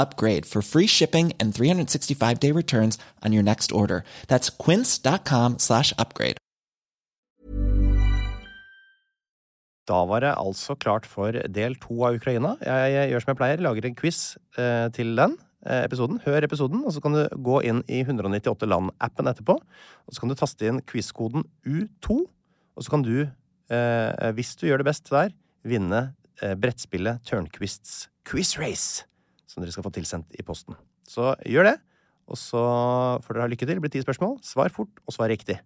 upgrade for free shipping and 365 day returns on your next order. That's quince.com slash upgrade. Da var det altså klart for del to av Ukraina. Jeg, gjør som jeg pleier, lager en quiz eh, til den eh, episoden. Hør episoden, og så kan du gå inn i 198 land-appen etterpå. Og så kan du taste inn quizkoden U2, og så kan du, eh, hvis du gjør det best der, vinne brettspillet Turnquists Quiz Race, som dere skal få tilsendt i posten. Så gjør det, og så får dere ha lykke til. Det blir ti spørsmål. Svar fort, og svar riktig.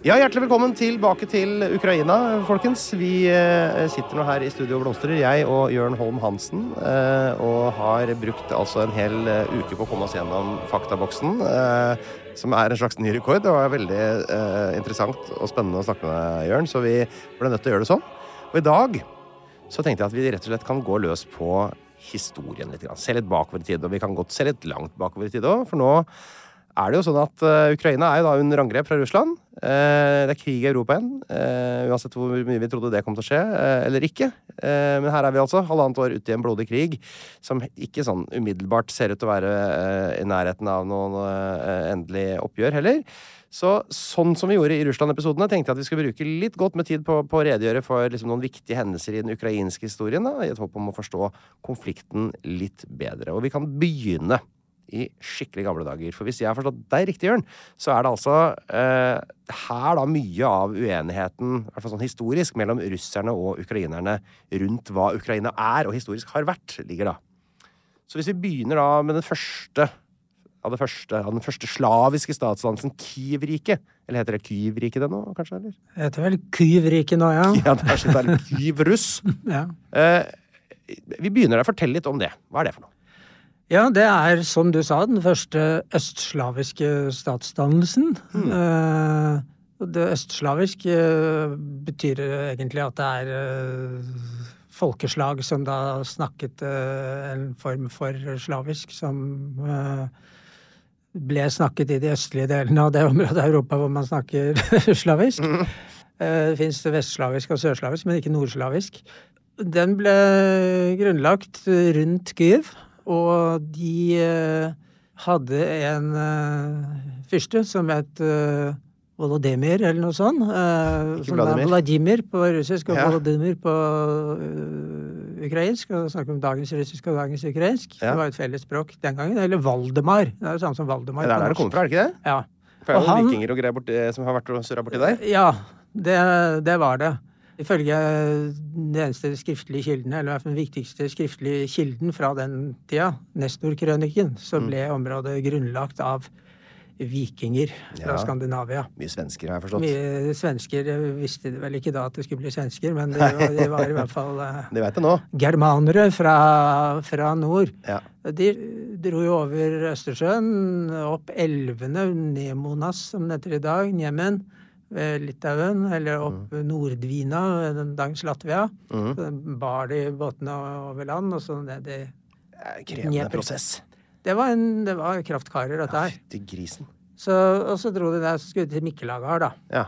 Ja, Hjertelig velkommen tilbake til Ukraina, folkens. Vi eh, sitter nå her i Studio og blomstrer, jeg og Jørn Holm Hansen, eh, og har brukt altså en hel eh, uke på å komme oss gjennom faktaboksen, som er en slags ny rekord. Det var veldig interessant og spennende å snakke med deg, Jørn, så vi ble nødt til å gjøre det sånn. Og i dag så tenkte jeg at vi rett og slett kan gå løs på historien litt. grann. Se litt bakover i tid, og vi kan godt se litt langt bakover i tid òg, for nå er det jo sånn at uh, Ukraina er jo da under angrep fra Russland. Uh, det er krig i Europa igjen. Uh, uansett hvor mye vi trodde det kom til å skje, eller ikke. men her er vi altså, halvannet år ute i en blodig krig som ikke sånn umiddelbart ser ut til å være i nærheten av noen endelig oppgjør heller. Så sånn som vi gjorde i Russland-episodene, tenkte jeg at vi skulle bruke litt godt med tid på, på å redegjøre for liksom, noen viktige hendelser i den ukrainske historien, da, i et håp om å forstå konflikten litt bedre. Og vi kan begynne i skikkelig gamle dager. For hvis jeg har forstått deg riktig, Jørn, så er det altså eh, her da mye av uenigheten, i hvert fall sånn historisk, mellom russerne og ukrainerne rundt hva Ukraina er og historisk har vært, ligger da. Så hvis vi begynner da med den første av, første, av den første slaviske statsdannelsen, Kiev-riket. Eller heter det Kyivriket det nå, kanskje? eller? Det heter vel Kyivriket nå, ja. Ja, det er sånn Kyivruss. ja. Eh, vi begynner der. Fortell litt om det. Hva er det for noe? Ja, det er, som du sa, den første østslaviske statsdannelsen. Eh, det østslaviske eh, betyr egentlig at det er eh, folkeslag som da snakket en form for slavisk som ble snakket i de østlige delene av det området av Europa hvor man snakker slavisk. Mm. Det fins vestslavisk og sørslavisk, men ikke nordslavisk. Den ble grunnlagt rundt Kyiv. Og de eh, hadde en eh, fyrste som het eh, Volodymyr, eller noe sånt. Ikke som Vladimir. er Vladimir på russisk og Ja. Volodymyr på ukrainsk. Og snakker om dagens russisk og dagens ukrainsk. Ja. Det var et felles språk den gangen. Eller Valdemar. Det er det samme som Valdemar. Det er der det kommer fra, er det ikke det? Ja. For det er jo han- vikinger og greier borti, som har vært og surra borti der. Ja, det, det var det. Ifølge den eneste skriftlige kilden, eller den viktigste skriftlige kilden fra den tida, Nestor-krøniken, så ble området grunnlagt av vikinger fra Ja. Skandinavia. Mye svensker, har jeg forstått. Mye svensker eh, visste vel ikke da at det skulle bli svensker, men de var, de var i hvert fall eh, Det veit jeg nå. germanere fra, fra nord. Ja. De dro jo over Østersjøen, opp elvene, Nemonas som det heter i dag, Njemen, ved Litauen, eller opp Nordvina, ved dagens Latvia. Mm. Så bar de båtene over land, og så ned i Det Krevende Dnieper. prosess. Det var, en, det var kraftkarer, dette her. Ja, grisen. Så, og så dro de der, så skulle de til Mikkelagar, da. Ja.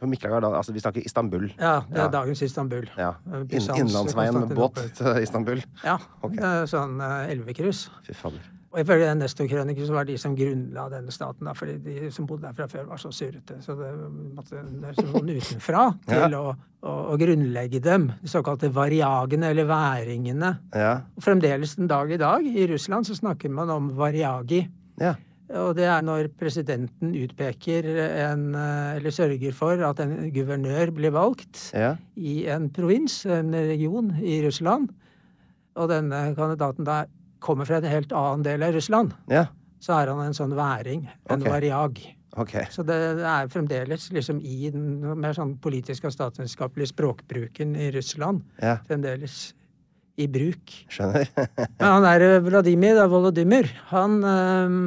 For Mikkelagar, da, altså vi snakker Istanbul. Ja, det er Ja. dagens Istanbul. Ja. Eh, innlandsveien med båt til Istanbul. Ja. Okay. Det er sånn uh, elvekryss. Fy fader. Og ifølge den Nestor-krøniken så var de som grunnla denne staten, da, fordi de som bodde der fra før, var så surrete. Så det måtte noen utenfra til Ja. å, å, å grunnlegge dem. De såkalte variagene, eller væringene. Ja. Og fremdeles den dag i dag, i Russland, så snakker man om variagi. ja. Og det er når presidenten utpeker en eh, Eller sørger for at en guvernør blir valgt Ja. i en provins, en region i Russland. Og denne kandidaten da kommer fra en helt annen del av Russland. Ja. Så er han en sånn væring, en okay. variag. Okay. Så det er fremdeles liksom i den mer sånn politiske og statsvitenskapelige språkbruken i Russland. Ja. Fremdeles i bruk. Skjønner. Men han der eh, Vladimir, da, Volodymyr, han øh,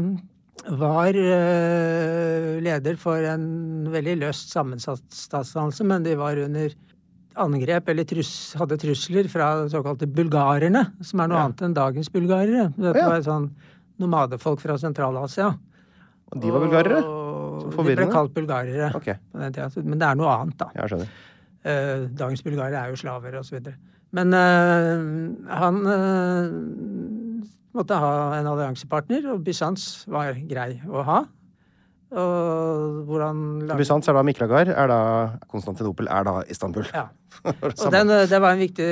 var øh, leder for en veldig løst sammensatt statsdannelse, men de var under angrep, eller trus, hadde trusler fra såkalte bulgarerne, som er noe Ja. annet enn dagens bulgarere. Dette ja. var sånn nomadefolk fra Sentral-Asia. Og de var bulgarere? Og Så De ble kalt bulgarere okay. på den tida. Men det er noe annet, da. Jeg skjønner. Eh, dagens bulgarere er jo slaver og så videre. Men eh, han eh, måtte ha en alliansepartner, og Bysants var grei å ha. Og hvordan Bysants er da Miklagard, er da Konstantinopel, er da Istanbul. Ja. Og den, eh, det var en viktig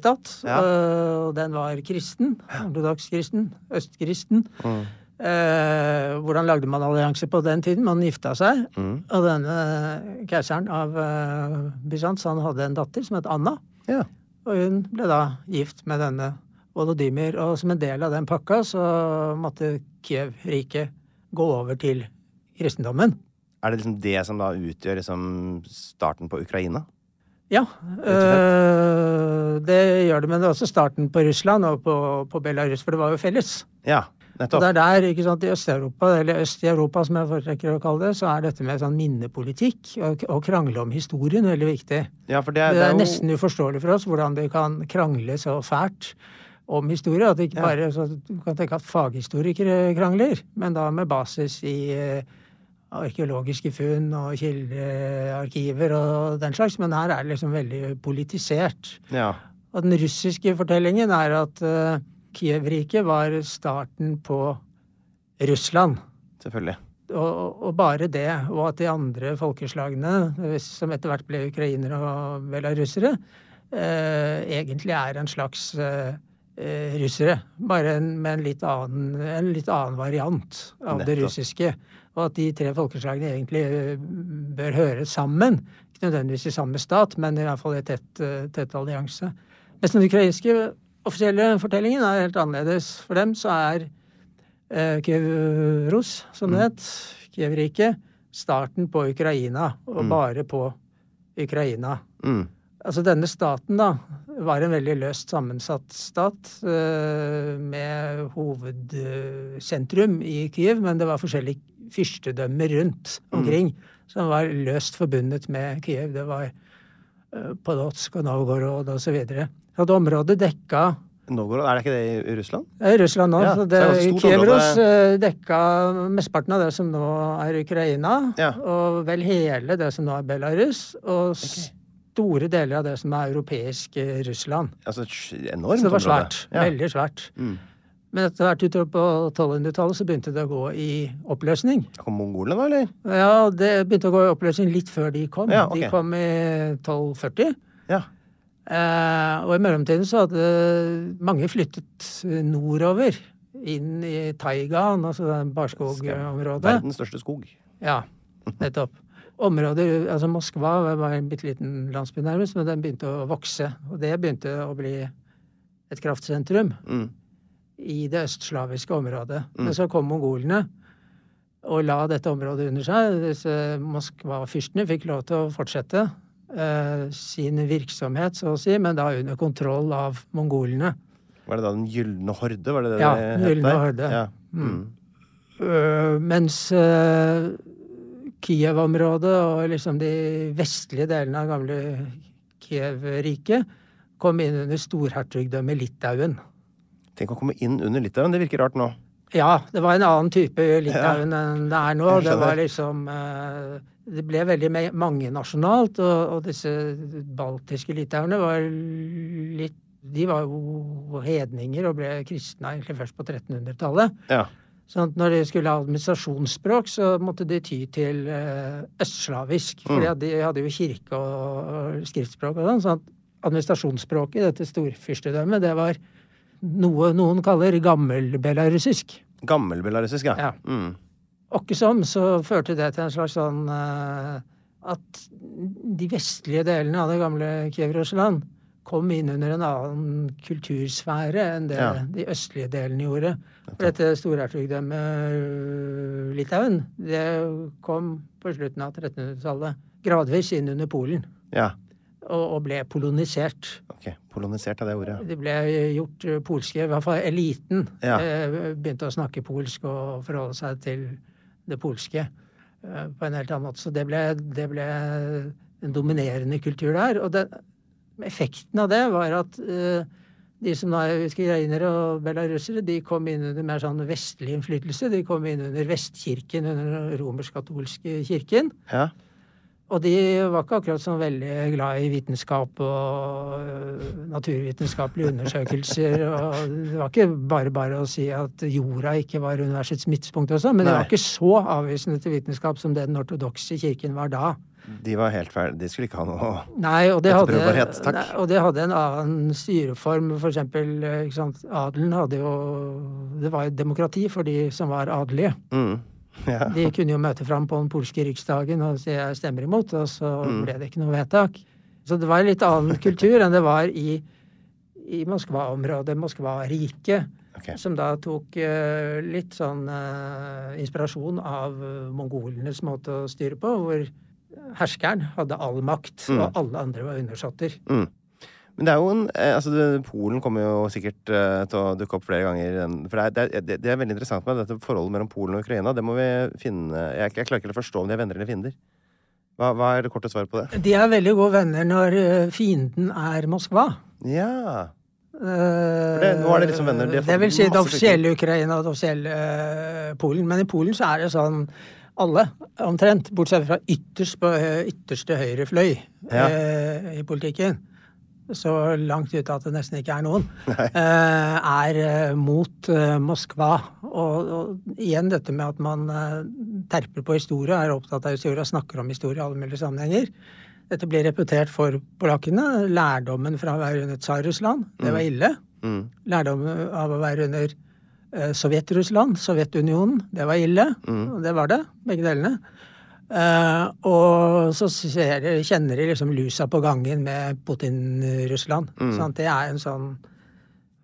stat. Ja. Og den var kristen. Ortodoks kristen. Østkristen. Mm. Eh, hvordan lagde man allianse på den tiden? Man gifta seg. Mm. Og denne keiseren av eh, Bysants han hadde en datter som het Anna. Ja. Og hun ble da gift med denne Volodymyr. Og som en del av den pakka så måtte Kiev-riket gå over til kristendommen. Er det liksom det som da utgjør liksom starten på Ukraina? Ja, øh, det gjør det. Men det er også starten på Russland og på, på Belarus, for det var jo felles. Ja, nettopp. Og det er der, ikke sant, i Øst-Europa, eller øst i Europa som jeg foretrekker å kalle det, så er dette med sånn minnepolitikk og, og krangle om historien veldig viktig. Ja, for det, er- Det er jo- nesten uforståelig for oss hvordan de kan krangle så fælt om historie. At det ikke Ja. bare så Du kan tenke at faghistorikere krangler, men da med basis i eh, arkeologiske funn og kildearkiver og den slags. Men her er det liksom veldig politisert. Ja. Og den russiske fortellingen er at uh, Kiev-riket var starten på Russland. Selvfølgelig. Og, og bare det, og at de andre folkeslagene, som etter hvert ble ukrainere og belarusere, uh, egentlig er en slags eh, eh, russere. Bare en, med en litt, annen, en litt annen variant av det russiske. Og at de tre folkeslagene egentlig eh, bør høre sammen. Ikke nødvendigvis i samme stat, men i hvert fall i tett, eh, tett allianse. Mens den ukrainske offisielle fortellingen er helt annerledes. For dem så er eh, Kiev Rus, som det het, Kiev-riket, starten på Ukraina, og bare på Ukraina. Mm. Altså denne staten, da, var en veldig løst sammensatt stat, eh, med hovedsentrum i Kiev, men det var forskjellige fyrstedømmer rundt omkring som var løst forbundet med Kiev. Det var Podotsk Polotsk og Novgorod så. Så det området dekka Novgorod, er det ikke det i Russland? det er Russland nå. Ja, så så det, det et stort Kiev-Rus område. eh, dekka mesteparten av det som nå er Ukraina, Ja. og vel hele det som nå er Belarus, og store deler av det som er europeisk eh, Russland. Altså enormt Så det var svært. Ja. Veldig svært. Mm. Men etter hvert utover på 1200-tallet så begynte det å gå i oppløsning. Kom mongolene da, eller? Ja, det begynte å gå i oppløsning litt før de kom. Ja, okay. De kom i 1240. Ja. Eh, og i mellomtiden så hadde mange flyttet nordover. Inn i taigaen, altså det barskogområdet. Verdens største skog. Ja, nettopp. Områder, altså Moskva var en bitte liten landsby nærmest, men den begynte å vokse. Og det begynte å bli et kraftsentrum Mm. I det østslaviske området. Men så kom mongolene og la dette området under seg. Disse Moskva-fyrstene fikk lov til å fortsette eh, sin virksomhet, så å si, men da under kontroll av mongolene. Var det da Den gylne horde? Var det det Ja, Den gylne horde. Ja. Mm. Mm. Øh, mens uh, Kiev-området og liksom de vestlige delene av gamle Kiev-riket kom inn under storhertugdømmet Litauen. Tenk å komme inn under Litauen. Det virker rart nå. Ja, det var en annen type Litauen enn det er nå. Det var liksom eh, Det ble veldig mange mangenasjonalt, og, og disse baltiske litauerne var litt De var jo hedninger og ble kristne egentlig først på 1300-tallet. Ja. Sånn at når de skulle ha administrasjonsspråk, så måtte de ty til eh, østslavisk. For Mm. de hadde jo kirke og skriftspråk og sånn. sånn at administrasjonsspråket i dette storfyrstedømmet, det var noe noen kaller gammel-belarusisk. Gammel-belarusisk, ja. Ja. Mm. Åkke som så førte det til en slags sånn uh, At de vestlige delene av det gamle Kiev-Russland kom inn under en annen kultursfære enn det Ja. de østlige delene gjorde. For dette storhertugdømmet øh, Litauen, det kom på slutten av 1300-tallet gradvis inn under Polen. ja. Og, og ble polonisert. Ok. Polonisert av det ordet. De ble gjort øh, polske, i hvert fall eliten Ja. eh, begynte å snakke polsk og forholde seg til det polske eh, på en helt annen måte. Så det ble, det ble en dominerende kultur der. Og den, effekten av det var at eh, de som da er ukrainere og belarusere, de kom inn under mer sånn vestlig innflytelse. De kom inn under Vestkirken, under den romersk-katolske kirken. Ja. Og de var ikke akkurat sånn veldig glad i vitenskap og øh, naturvitenskapelige undersøkelser. og Det var ikke bare bare å si at jorda ikke var universets midtpunkt og sånn, men Nei. det var ikke så avvisende til vitenskap som det den ortodokse kirken var da. De var helt ferdige. De skulle ikke ha noe Nei, og det, hadde, takk. nei, og det hadde en annen styreform. For eksempel, ikke sant, adelen hadde jo Det var jo demokrati for de som var adelige. mm. Ja. De kunne jo møte fram på den polske riksdagen og si jeg stemmer imot, og så Mm. ble det ikke noe vedtak. Så det var en litt annen kultur enn det var i, i Moskva-området, Moskva-riket, Okay. som da tok uh, litt sånn uh, inspirasjon av eh, mongolenes måte å styre på, hvor herskeren hadde all makt, Mm. og alle andre var undersåtter. Men det er jo en eh, altså Polen kommer jo sikkert uh, til å dukke opp flere ganger. For det er, det, er, det er veldig interessant med dette forholdet mellom Polen og Ukraina. Det må vi finne Jeg, jeg klarer ikke å forstå om de er venner eller fiender. Hva, hva er det korte svaret på det? De er veldig gode venner når eh, fienden er Moskva. Ja. Det- nå er det liksom venner, de det vil si det offisielle Ukraina og det offisielle uh, Polen. Men i Polen så er det sånn alle, omtrent, bortsett fra ytterst på ytterste høyre fløy Ja. uh, i politikken, så langt ute at det nesten ikke er noen, eh, er eh, mot eh, Moskva. Og, og igjen dette med at man terper på historie, er opptatt av historie og snakker om historie i alle mulige sammenhenger. Dette blir repetert for polakkene. Lærdommen fra å være under Tsar-Russland, det var ille. Mm. Lærdommen av å være under Sovjet-Russland, Sovjetunionen, det var ille. Og det var det, begge delene. Eh, og så ser, kjenner de liksom lusa på gangen med Putin-Russland. Mm. Det er en sånn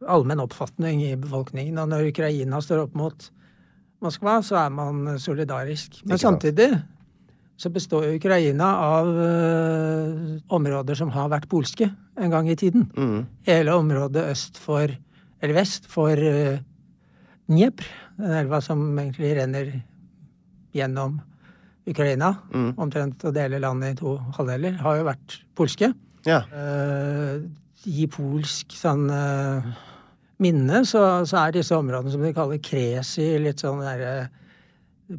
allmenn oppfatning i befolkningen. Og når Ukraina står opp mot Moskva, så er man solidarisk. Men samtidig så består Ukraina av uh, områder som har vært polske en gang i tiden. Mm. Hele området øst for, eller vest for uh, Dnepr, den elva som egentlig renner gjennom Ukraina, Mm. omtrent å dele landet i to halvdeler, har jo vært polske. Ja. Uh, I polsk sånn uh, minne så, så er disse områdene som de kaller kresi, litt sånn derre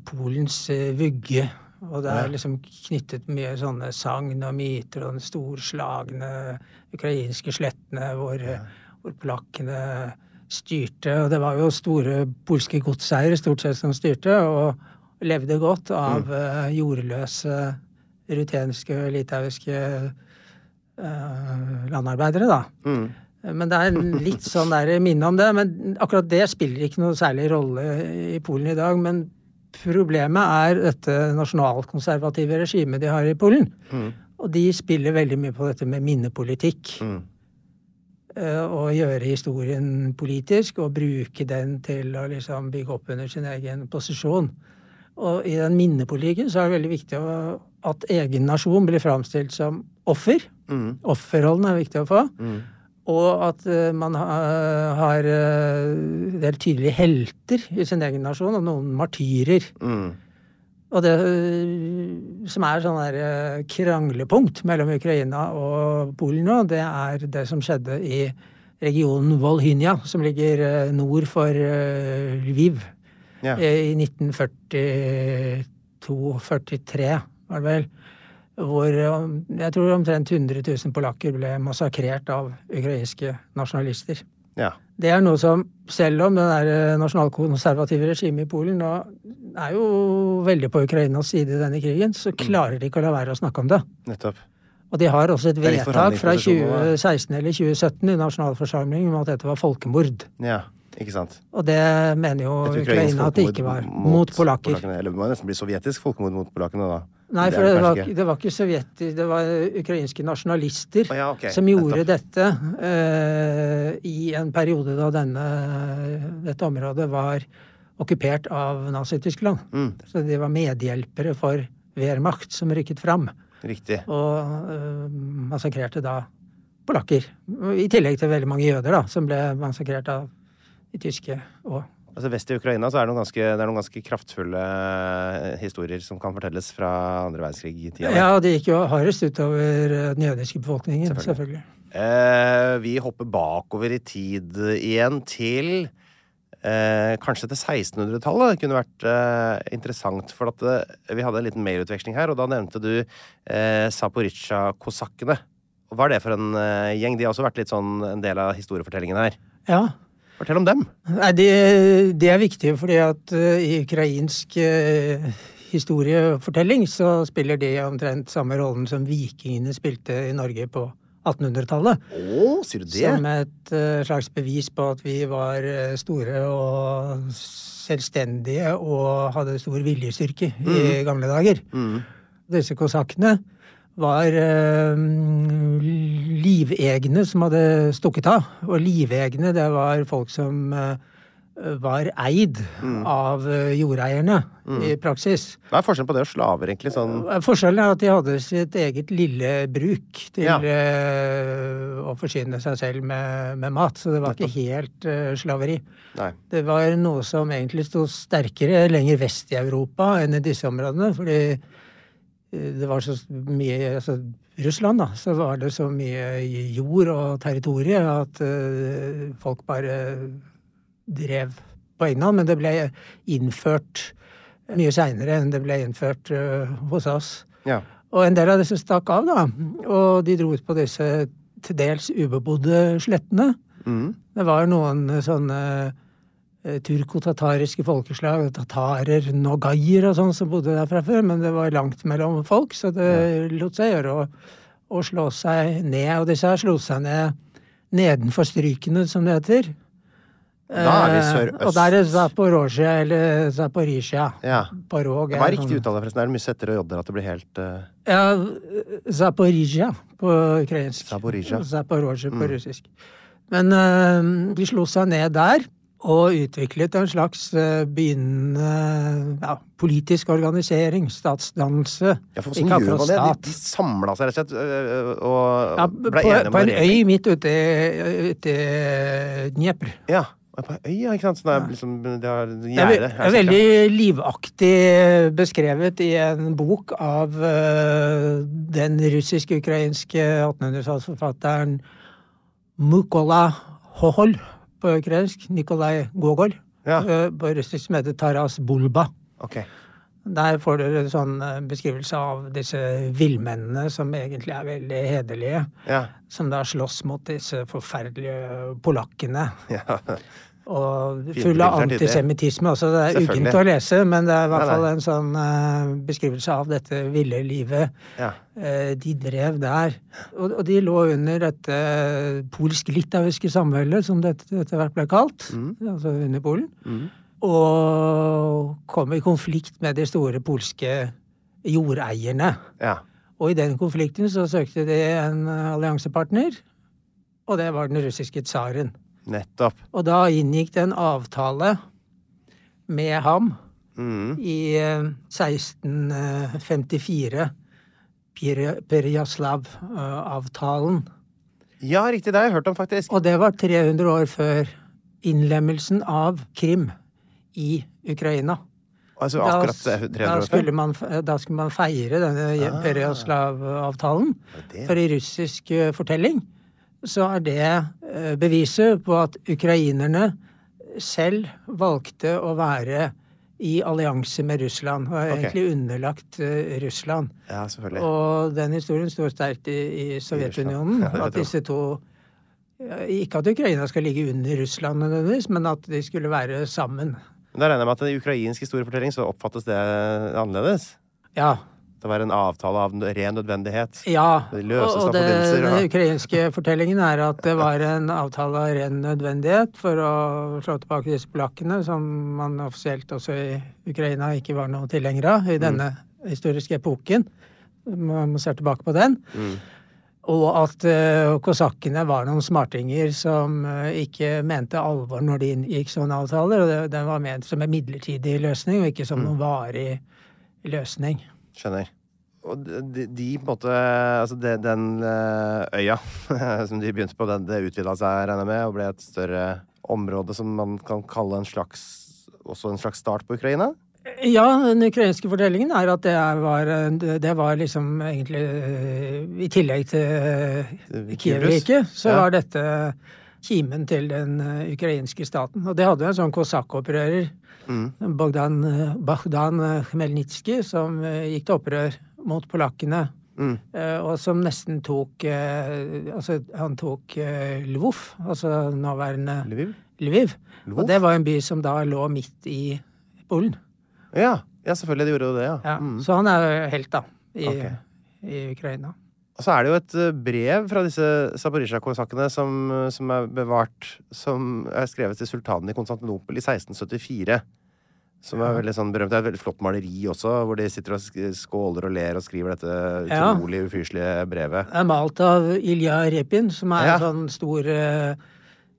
Polens eh, vugge. Og det er liksom knyttet mye sånne sagn og myter og den storslagne ukrainske slettene hvor, hvor polakkene styrte. Og det var jo store polske godseiere stort sett som styrte, og levde godt av mm. jordløse rutenske litauiske uh, landarbeidere, da. Mm. Men det er en litt sånn der minne om det. Men akkurat det spiller ikke noe særlig rolle i Polen i dag. Men problemet er dette nasjonalkonservative regimet de har i Polen. Og de spiller veldig mye på dette med minnepolitikk. Mm. Eh, Og gjøre historien politisk og bruke den til å liksom bygge opp under sin egen posisjon. Og i den minnepolitikken så er det veldig viktig å, at egen nasjon blir framstilt som offer. Mm. Offerrollen er viktig å få. Mm. Og at eh, man ha- har uh, helt tydelige helter i sin egen nasjon, og noen martyrer. Mm. Og det øh, som er sånn der kranglepunkt mellom Ukraina og Polen nå, det er det som skjedde i regionen Volhynia, som ligger nord for Lviv. Eh, I 1942-43, var det vel. Hvor jeg tror omtrent 100 000 polakker ble massakrert av ukrainske nasjonalister. ja. Det er noe som, selv om det der eh, nasjonalkonservative regimet i Polen da er jo veldig på Ukrainas side i denne krigen, så klarer de ikke å la være å snakke om det. Nettopp. Og de har også et vedtak fra 2016 eller 2017 i nasjonalforsamlingen om at dette var folkemord. Ja, ikke sant. Og det mener jo Ukraina at det ikke var. Mot, polakker. polakkene. Eller det må nesten bli sovjetisk folkemord mot polakkene, da. Nei, for det det var, det var ikke sovjeti... Det var ukrainske nasjonalister oh, ja, okay. som gjorde dette uh, i en periode da denne, dette området var okkupert av Nazi-Tyskland. Mm. Så de var medhjelpere for Wehrmacht som rykket fram, Riktig. og uh, massakrerte da polakker. I tillegg til veldig mange jøder, da, som ble massakrert av de tyske og Altså Vest i Ukraina så er det noen ganske, det noen ganske kraftfulle eh, historier som kan fortelles fra andre verdenskrig-tida. Ja, det gikk jo hardest utover eh, den jødiske befolkningen, Selvfølgelig. selvfølgelig. Eh, vi hopper bakover i tid igjen til eh, kanskje til 1600-tallet. Det kunne vært eh, interessant, for at eh, vi hadde en liten mailutveksling her, og da nevnte du eh, Zaporizjzja-kosakkene. Hva er det for en gjeng? De har også vært litt sånn en del av historiefortellingen her. Ja, Fortell om dem. Nei, det, det er viktig fordi at eh, i ukrainsk eh, historiefortelling så spiller de omtrent samme rollen som vikingene spilte i Norge på 1800-tallet. Å, sier du det? Som et eh, slags bevis på at vi var store og selvstendige og hadde stor viljestyrke i gamle dager. Mm. Disse kosakkene var eh, livegne som hadde stukket av. Og livegne, det var folk som eh, var eid av jordeierne, jordeierne i praksis. Hva er forskjellen på det og slaver, egentlig? Sånn Forskjellen er at de hadde sitt eget lille bruk til Ja. eh, å forsyne seg selv med, med mat. Så det var ikke helt eh, slaveri. Nei. Det var noe som egentlig sto sterkere lenger vest i Europa enn i disse områdene. Fordi eh, det var så mye altså Russland, da, så var det så mye jord og territorie at uh, folk bare drev på egen hånd. Men det ble innført mye seinere enn det ble innført uh, hos oss. Ja. Og en del av disse stakk av, da. Og de dro ut på disse til dels ubebodde slettene. Mm. Det var noen sånne eh, turko-tatariske folkeslag, tatarer, nogaier og sånn, som bodde der fra før, men det var langt mellom folk, så det lot seg gjøre å, å slå seg ned. Og disse her slo seg ned nedenfor strykene, som det heter. Da er vi Eh, sørøst. Og der er Zaporozhia, eller Zaporizjia. ja. Det var er riktig uttale, forresten? Er det mye settere og jodder at det blir helt uh... Ja, Zaporizjzja på ukrainsk. Zaporizjzja. Zaporozhia på russisk. Men uh, de slo seg ned der og utviklet en slags eh, begynnende ja, politisk organisering, statsdannelse. Ja, for hvordan gjør man det? De, de samla seg rett og slett og Ja, ble på, enige om på en øy midt ute i- Dnepr. Ja. På en øy, ikke sant? Så det er liksom det er, gjerde. Det er veldig livaktig beskrevet i en bok av eh, den russisk-ukrainske 1800-tallsforfatteren Mukola Hohol på ukrainsk. Nikolai Gogol. Ja. eh, på russisk som heter Taras Bulba. Ok. Der får dere en sånn eh, beskrivelse av disse villmennene som egentlig er veldig hederlige. Ja. Som da slåss mot disse forferdelige polakkene. ja. Og full av antisemittisme Altså, Det er ugent å lese, men det er i hvert fall en sånn uh, beskrivelse av dette ville livet ja. uh, de drev der. Og, og de lå under dette polsk-litauiske samveldet, som dette etter hvert ble kalt. Altså under Polen. Mm. Og kom i konflikt med de store polske jordeierne. ja. Og i den konflikten så søkte de en alliansepartner, og det var den russiske tsaren. Nettopp. Og da inngikk det en avtale med ham Mm. i eh, 1654. Pir- Perjaslav-avtalen. Ja, riktig. Det har jeg hørt om, faktisk. Og det var 300 år før innlemmelsen av Krim i Ukraina. Altså akkurat 300 da, år skulle før? man, da skulle man feire denne Ah. Perjaslav-avtalen. Er? For i russisk eh, fortelling så er det eh, beviset på at ukrainerne selv valgte å være i allianse med Russland, og er okay. egentlig underlagt eh, Russland. Ja, selvfølgelig. Og den historien står sterkt i, i Sovjetunionen. Ja, at disse to Ikke at Ukraina skal ligge under Russland nødvendigvis, men at de skulle være sammen. Men Da regner jeg med at i ukrainsk historiefortelling så oppfattes det annerledes? Ja. Det var en avtale av ren nødvendighet? Ja, og det, den ja. ukrainske fortellingen er at det var en avtale av ren nødvendighet for å slå tilbake disse polakkene, som man offisielt også i Ukraina ikke var noen tilhenger av i denne historiske epoken. Man må se tilbake på den. Og at uh, kosakkene var noen smartinger som uh, ikke mente alvor når de inngikk sånne avtaler. Og det, den var ment som en midlertidig løsning, og ikke som noen varig løsning. Skjønner. Og de, de, på en måte Altså de, den eh, øya som de begynte på, den, det utvida seg, regner jeg med, og ble et større område som man kan kalle en slags også en slags start på Ukraina? Ja, den ukrainske fortellingen er at det var, det var liksom egentlig eh, I tillegg til eh, Kiev-riket, så Ja. var dette kimen til den ukrainske staten. Og det hadde jo en sånn kosakkopprører, Mm. Bogdan, Bogdan Khmelnytskyj, som gikk til opprør mot polakkene. Mm. eh, Og som nesten tok eh, Altså, han tok eh, Lvov, altså nåværende Lviv? Lviv. Lvov? Og det var en by som da lå midt i Polen. Ja. ja, selvfølgelig. De gjorde jo det, ja. Ja, Mm. Så han er jo helt, da, i, okay. i Ukraina. Og så er det jo et brev fra disse Zaporizjzja-kosakkene som, som er bevart Som er skrevet til sultanen i Konstantinopel i 1674. Som er veldig sånn berømt. Det er et veldig flott maleri også, hvor de sitter og skåler og ler og skriver dette Ja. utrolig ufyselige brevet. Det er malt av Ilja Repin, som er Ja. en sånn stor, eh,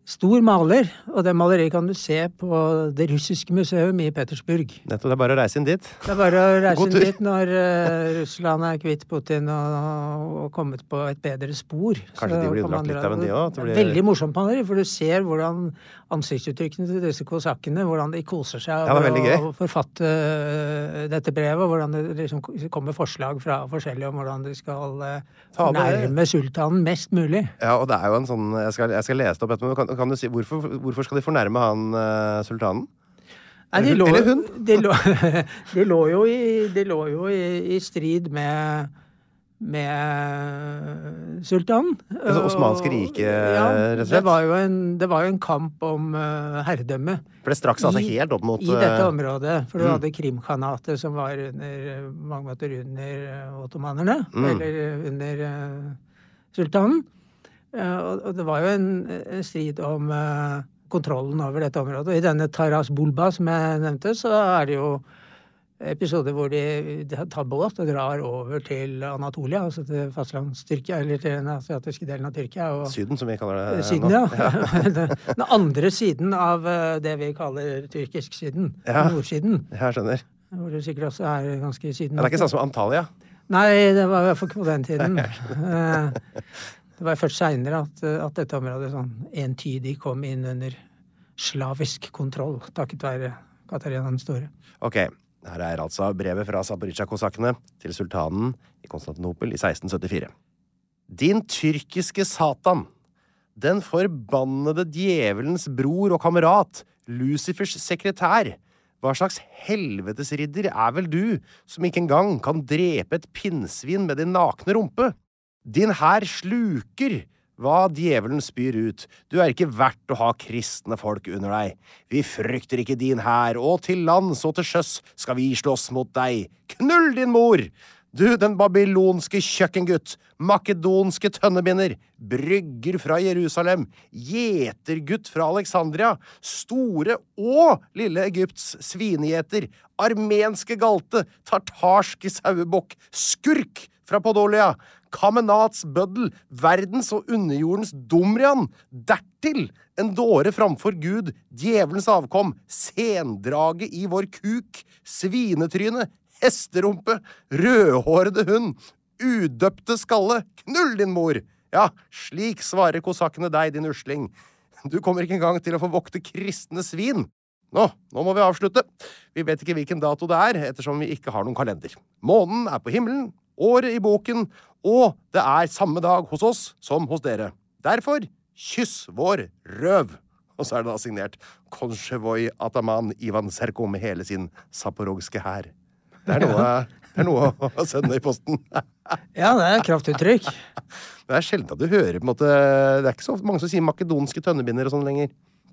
stor maler. Og det maleriet kan du se på Det russiske museum i Petersburg. Nettopp. Det er bare å reise inn dit. Det er bare å reise inn dit når eh, Russland er kvitt Putin og, og kommet på et bedre spor. Kanskje Så de blir man litt av en de er blir- Veldig morsomt maleri, for du ser hvordan ansiktsuttrykkene til disse kosakkene, hvordan de koser seg Ja, er veldig gøy. å forfatte eh, dette brevet, og hvordan det liksom kommer forslag fra forskjellige om hvordan de skal eh, nærme sultanen mest mulig. Ja, og det er jo en sånn Jeg skal, jeg skal lese det opp etterpå, kan, du si hvorfor, hvorfor skal de fornærme han uh, sultanen? Nei, de lå, eller hun? De lå, de lå jo, i, de lå jo i, i strid med med sultanen. Det Osmanske riket, Ja, rett og slett? det var jo en, det var jo en kamp om uh, herredømme. For det straks altså helt opp mot I dette eh, området. For du mm. hadde Krimkhanatet, som var under, mange måter under eh, ottomanerne. Mm. Eller under uh, sultanen. Eh, og, det var jo en, en strid om eh, kontrollen over dette området. Og i denne Taras Bulba, som jeg nevnte, så er det jo episoder hvor de, de tar båt og drar over til Anatolia, altså til fastlands-Tyrkia, eller til den asiatiske delen av Tyrkia. og Syden, som vi kaller det. eh, Syden, nå. ja. Den andre siden av det vi kaller tyrkisk syden. Ja. Nordsiden. Jeg skjønner. Hvor det sikkert også er ganske syden. Det er ikke sånn som Antalya. Nei, det var i hvert fall på den tiden. Det var først seinere at, at dette området sånn entydig kom inn under slavisk kontroll, takket være Katarina den store. Ok, her er altså brevet fra Zaporizjzja-kosakkene til sultanen i Konstantinopel i 1674. Din tyrkiske satan, den forbannede djevelens bror og kamerat, Lucifers sekretær, hva slags helvetesridder er vel du, som ikke engang kan drepe et pinnsvin med din nakne rumpe? Din hær sluker hva djevelen spyr ut, du er ikke verdt å ha kristne folk under deg. Vi frykter ikke din hær, og til lands og til sjøs skal vi slåss mot deg. Knull din mor! Du, den babylonske kjøkkengutt, makedonske tønnebinder, brygger fra Jerusalem, gjetergutt fra Alexandria, store og lille Egypts svinegjeter, armenske galte, tartarske sauebukk, skurk fra Podolia, Kamenats bøddel, verdens og underjordens Dumrian, dertil en dåre framfor Gud, djevelens avkom, sendrage i vår kuk, svinetryne, hesterumpe, rødhårede hund, udøpte skalle, knull din mor! Ja, slik svarer kosakkene deg, din usling. Du kommer ikke engang til å få vokte kristne svin. Nå, nå må vi avslutte. Vi vet ikke hvilken dato det er, ettersom vi ikke har noen kalender. Månen er på himmelen, året i boken, og det er samme dag hos oss som hos dere. Derfor, kyss vår røv! Og så er det da signert Konsjevoj Ataman Ivan Serko med hele sin zaporogske hær. Det er noe, det er noe å sende i posten. Ja, det er kraftuttrykk. Det er sjelden at du hører på en måte Det er ikke så mange som sier makedonske tønnebinder og sånn lenger.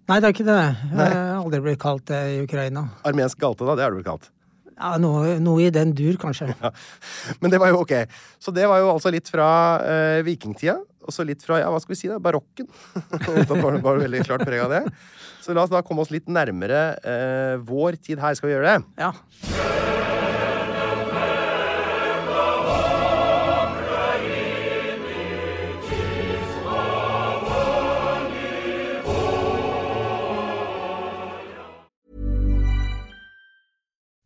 Nei, det er ikke det. Jeg har aldri blitt kalt det i Ukraina. Armensk galte, da, det har du blitt kalt? Ja, noe, noe i den dur, kanskje. Ja. Men det var jo ok. Så det var jo altså litt fra eh, vikingtida, og så litt fra ja, hva skal vi si da, barokken. da var, var veldig klart preg av det. Så la oss da komme oss litt nærmere eh, vår tid her. Skal vi gjøre det? Ja.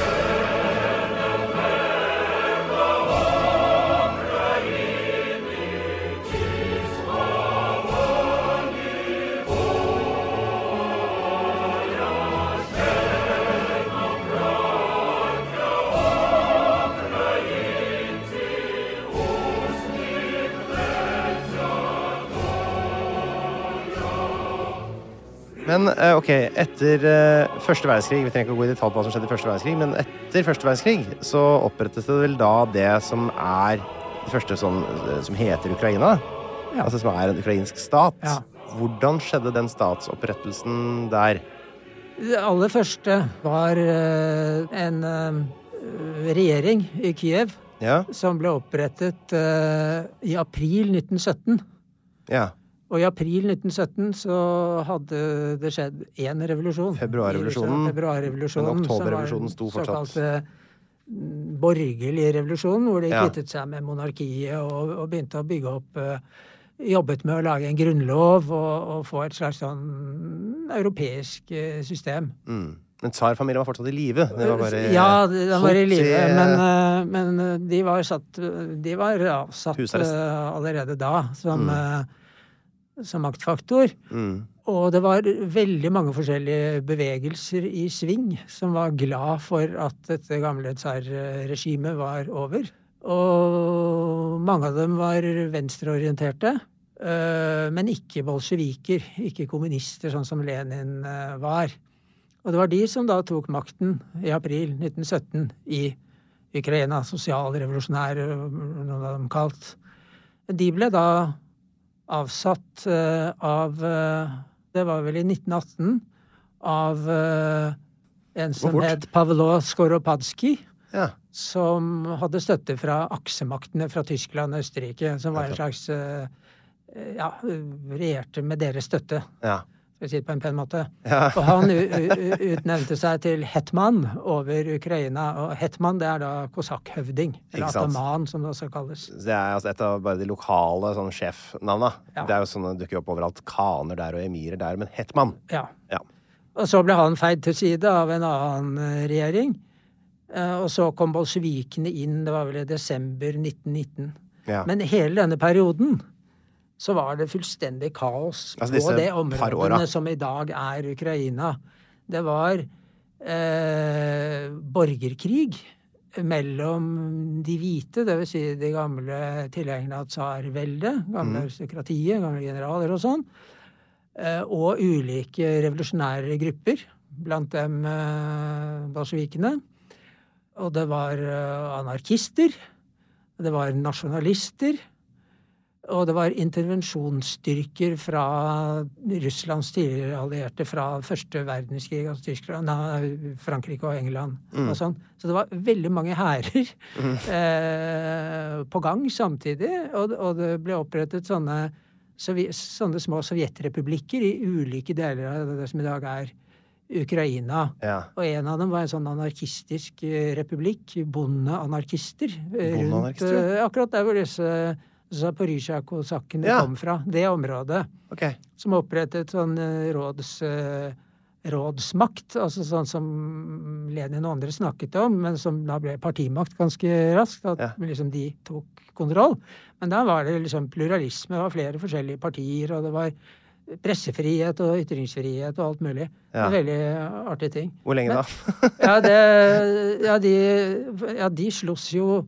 Jesus. Men eh, ok, etter eh, første verdenskrig Vi trenger ikke å gå i detalj på hva som skjedde i første verdenskrig, men etter første verdenskrig så opprettes det vel da det som er det første sånn, eh, som heter Ukraina? Ja. Altså som er en ukrainsk stat. Ja. Hvordan skjedde den statsopprettelsen der? Det aller første var en regjering i Kiev Ja? som ble opprettet i april 1917. ja. Og i april 1917 så hadde det skjedd én revolusjon. Februarrevolusjonen. Februarrevolusjonen. Men oktoberrevolusjonen sto fortsatt. Såkalte mm, borgerlig revolusjon, hvor de Ja. kvittet seg med monarkiet og, og begynte å bygge opp eh, Jobbet med å lage en grunnlov og, og få et slags sånn europeisk eh, system. Mm. Men tsarfamilien var fortsatt i live? Ja, de de var i live, men, eh, men de var satt De var avsatt Husarrest. allerede da som, Mm. Eh, som maktfaktor. mm. Og det var veldig mange forskjellige bevegelser i sving som var glad for at dette gamle tsarregimet var over. Og mange av dem var venstreorienterte, eh, men ikke bolsjeviker, ikke kommunister, sånn som Lenin eh, var. Og det var de som da tok makten i april 1917 i Ukraina. Sosialrevolusjonære, noen av dem kalt. De ble da avsatt eh, av eh, Det var vel i 1918 av eh, en som het Pavlo Skoropadskij. Ja. som hadde støtte fra aksemaktene fra Tyskland og Østerrike, som var en slags Ja, regjerte med deres støtte, Ja. For jeg si det på en pen måte. Ja. Og han utnevnte seg til hetman over Ukraina, og hetman det er da kosakkhøvding, eller ataman, som det også kalles. Det er altså et av bare de lokale sånn sjefnavna. Ja. Det er jo sånne dukker opp overalt. Kaner der og emirer der. Men hetman. Ja. Ja. Og så ble han feid til side av en annen eh, regjering. Eh, Og så kom bolsjevikene inn, det var vel i desember 1919. Ja. Men hele denne perioden så var det fullstendig kaos Altså på det området som i dag er Ukraina. Det var eh, borgerkrig mellom de hvite, dvs. Si de gamle tilhengerne av tsarveldet, gamle aristokratiet, gamle generaler og sånn, eh, og ulike revolusjonære grupper, blant dem eh, bolsjevikene. Og det var eh, anarkister, det var nasjonalister, og det var intervensjonsstyrker fra Russlands tidligere allierte fra første verdenskrig, altså Tyskland, nei, Frankrike og England og sånn. Så det var veldig mange hærer eh, på gang samtidig, og, og det ble opprettet sånne, sånne små sovjetrepublikker i ulike deler av det som i dag er Ukraina. Ja. Og en av dem var en sånn anarkistisk eh, republikk, bondeanarkister. Bonde Rundt ja. eh, akkurat der hvor disse Zaporizjzja-kosakkene Ja. kom fra. Det området. Okay. Som opprettet sånn eh, råds, eh, rådsmakt, altså sånn som Lenin og andre snakket om, men som da ble partimakt ganske raskt. At Ja. liksom de tok kontroll. Men da var det liksom pluralisme, det var flere forskjellige partier, og det var pressefrihet og ytringsfrihet og alt mulig. Ja. En veldig artig ting. Hvor lenge da? Ja, det, ja, de, ja, de sloss jo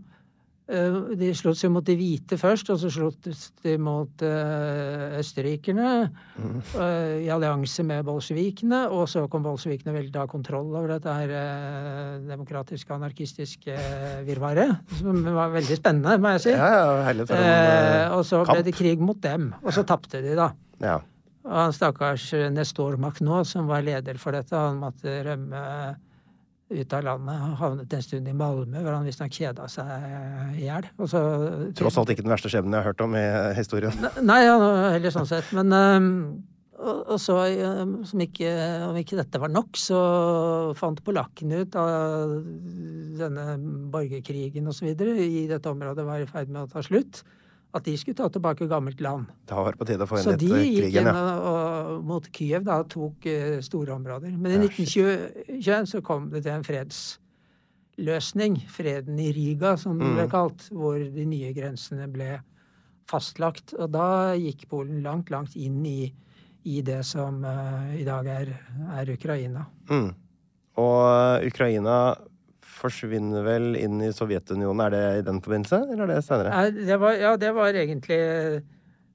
De slåss jo mot de hvite først, og så slottes de mot eh, østerrikerne eh, i allianse med bolsjevikene. Og så kom bolsjevikene vel ta kontroll over dette her eh, demokratiske, anarkistiske eh, virvaret. Som var veldig spennende, må jeg si. Ja, ja, herlig for en Eh, eh, og så ble det krig mot dem, og så tapte de, da. Ja. Og han stakkars Nestor Macnot, som var leder for dette, han måtte rømme ut av landet. Havnet en stund i Malmö, hvor han visstnok kjeda seg i hjel. Tross alt ikke den verste skjebnen jeg har hørt om i historien. Nei, ja, heller sånn sett. Men øhm, og, så, som ikke, om ikke dette var nok, så fant polakkene ut av denne borgerkrigen osv. i dette området var i ferd med å ta slutt, at de skulle ta tilbake gammelt land. Da var det på tide å få inn Så litt de eh, gikk krigen, inn ja. og, og, mot Kiev da, tok uh, store områder. Men i Ja, 1921 så kom det til en fredsløsning, freden i Riga som det Mm. ble kalt, hvor de nye grensene ble fastlagt. Og da gikk Polen langt, langt inn i, i det som uh, i dag er, er Ukraina. Mm. Og Ukraina forsvinner vel inn i Sovjetunionen. Er det i den forbindelse, eller er det senere? Nei, Det var, ja, det var egentlig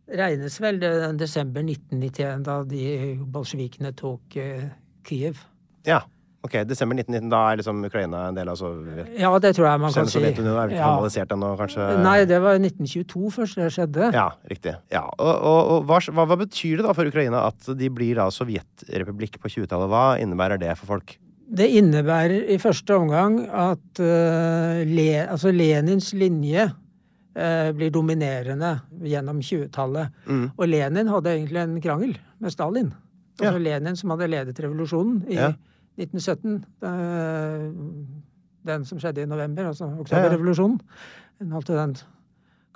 Regnes vel den desember 1991, da de bolsjevikene tok uh, Kiev. Ja. Ok, desember 1919. Da er liksom Ukraina en del av Sovjet... Ja, det tror jeg man kan si. Sovjetunionen er vel ikke Ja. kanalisert ennå, kanskje? Nei, det var 1922 først det skjedde. Ja, riktig. Ja, og, og, og hva, hva betyr det da for Ukraina at de blir da sovjetrepublikk på 20-tallet? Hva innebærer det for folk? Det innebærer i første omgang at uh, Le, altså Lenins linje uh, blir dominerende gjennom 20-tallet. Mm. Og Lenin hadde egentlig en krangel med Stalin. Altså Ja. Lenin som hadde ledet revolusjonen i Ja. 1917. Uh, den som skjedde i november, altså oktoberrevolusjonen. Den holdt den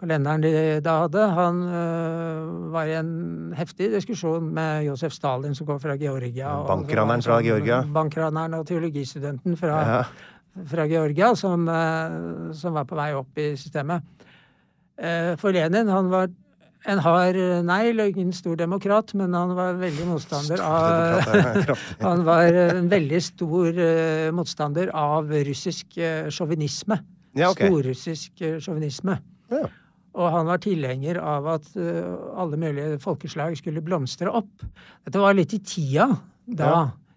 kalenderen de da hadde. Han øh, var i en heftig diskusjon med Josef Stalin, som kom fra Georgia. Bankraneren fra Georgia. Bankraneren og teologistudenten fra, Ja. fra Georgia, som, øh, som var på vei opp i systemet. Eh, For Lenin, han var en hard negl og ingen stor demokrat, men han var veldig motstander av. Han var en veldig stor uh, motstander av russisk eh, sjåvinisme. Ja, ok. Storrussisk sjåvinisme. Ja. Og han var tilhenger av at eh, alle mulige folkeslag skulle blomstre opp. Dette var litt i tida da.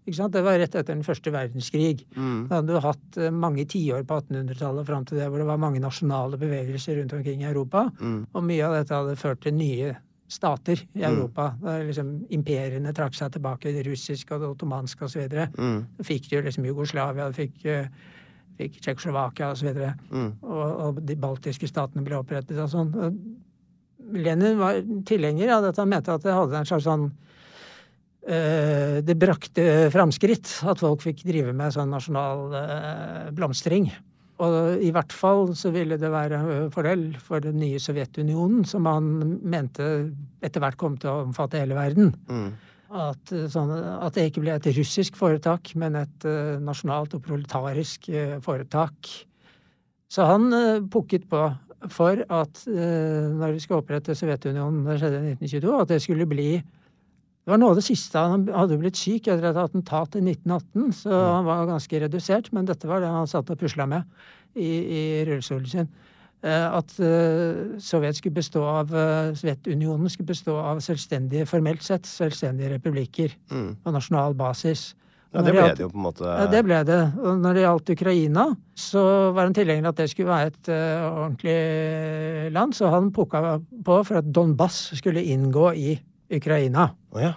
Ja. Det var rett etter den første verdenskrig. Mm. Da hadde du hatt eh, mange tiår på 1800-tallet fram til det hvor det var mange nasjonale bevegelser rundt omkring i Europa. Mm. Og mye av dette hadde ført til nye stater i Europa. Da liksom imperiene trakk seg tilbake, det russiske og det ottomanske osv. Mm. Så fikk du liksom Jugoslavia, du fikk eh, fikk Tsjekkoslovakia osv. Og, Mm. og, og de baltiske statene ble opprettet og sånn. Lenin var tilhenger av dette. Han mente at det hadde en slags sånn øh, Det brakte framskritt at folk fikk drive med sånn nasjonal øh, blomstring. Og i hvert fall så ville det være en fordel for den nye Sovjetunionen, som han mente etter hvert kom til å omfatte hele verden. Mm. At, eh, sånn, at det ikke ble et russisk foretak, men et uh, nasjonalt og proletarisk uh, foretak. Så han uh, pukket på for at når vi skulle opprette Sovjetunionen, det skjedde i 1922, at det skulle bli det var noe av det siste. Han hadde blitt syk etter et attentat i 1918, så han var ganske redusert. Men dette var det han satt og pusla med i, i rullestolen sin. Eh, At eh, Sovjet skulle bestå av eh, Sovjetunionen skulle bestå av selvstendige, formelt sett selvstendige republikker Mm. på nasjonal basis. Ja, det ble det jo på en måte. ja, det ble det. Og når det gjaldt Ukraina, så var han tilhenger av at det skulle være et uh, ordentlig land, så han pukka på for at Donbass skulle inngå i Ukraina. Oh, ja.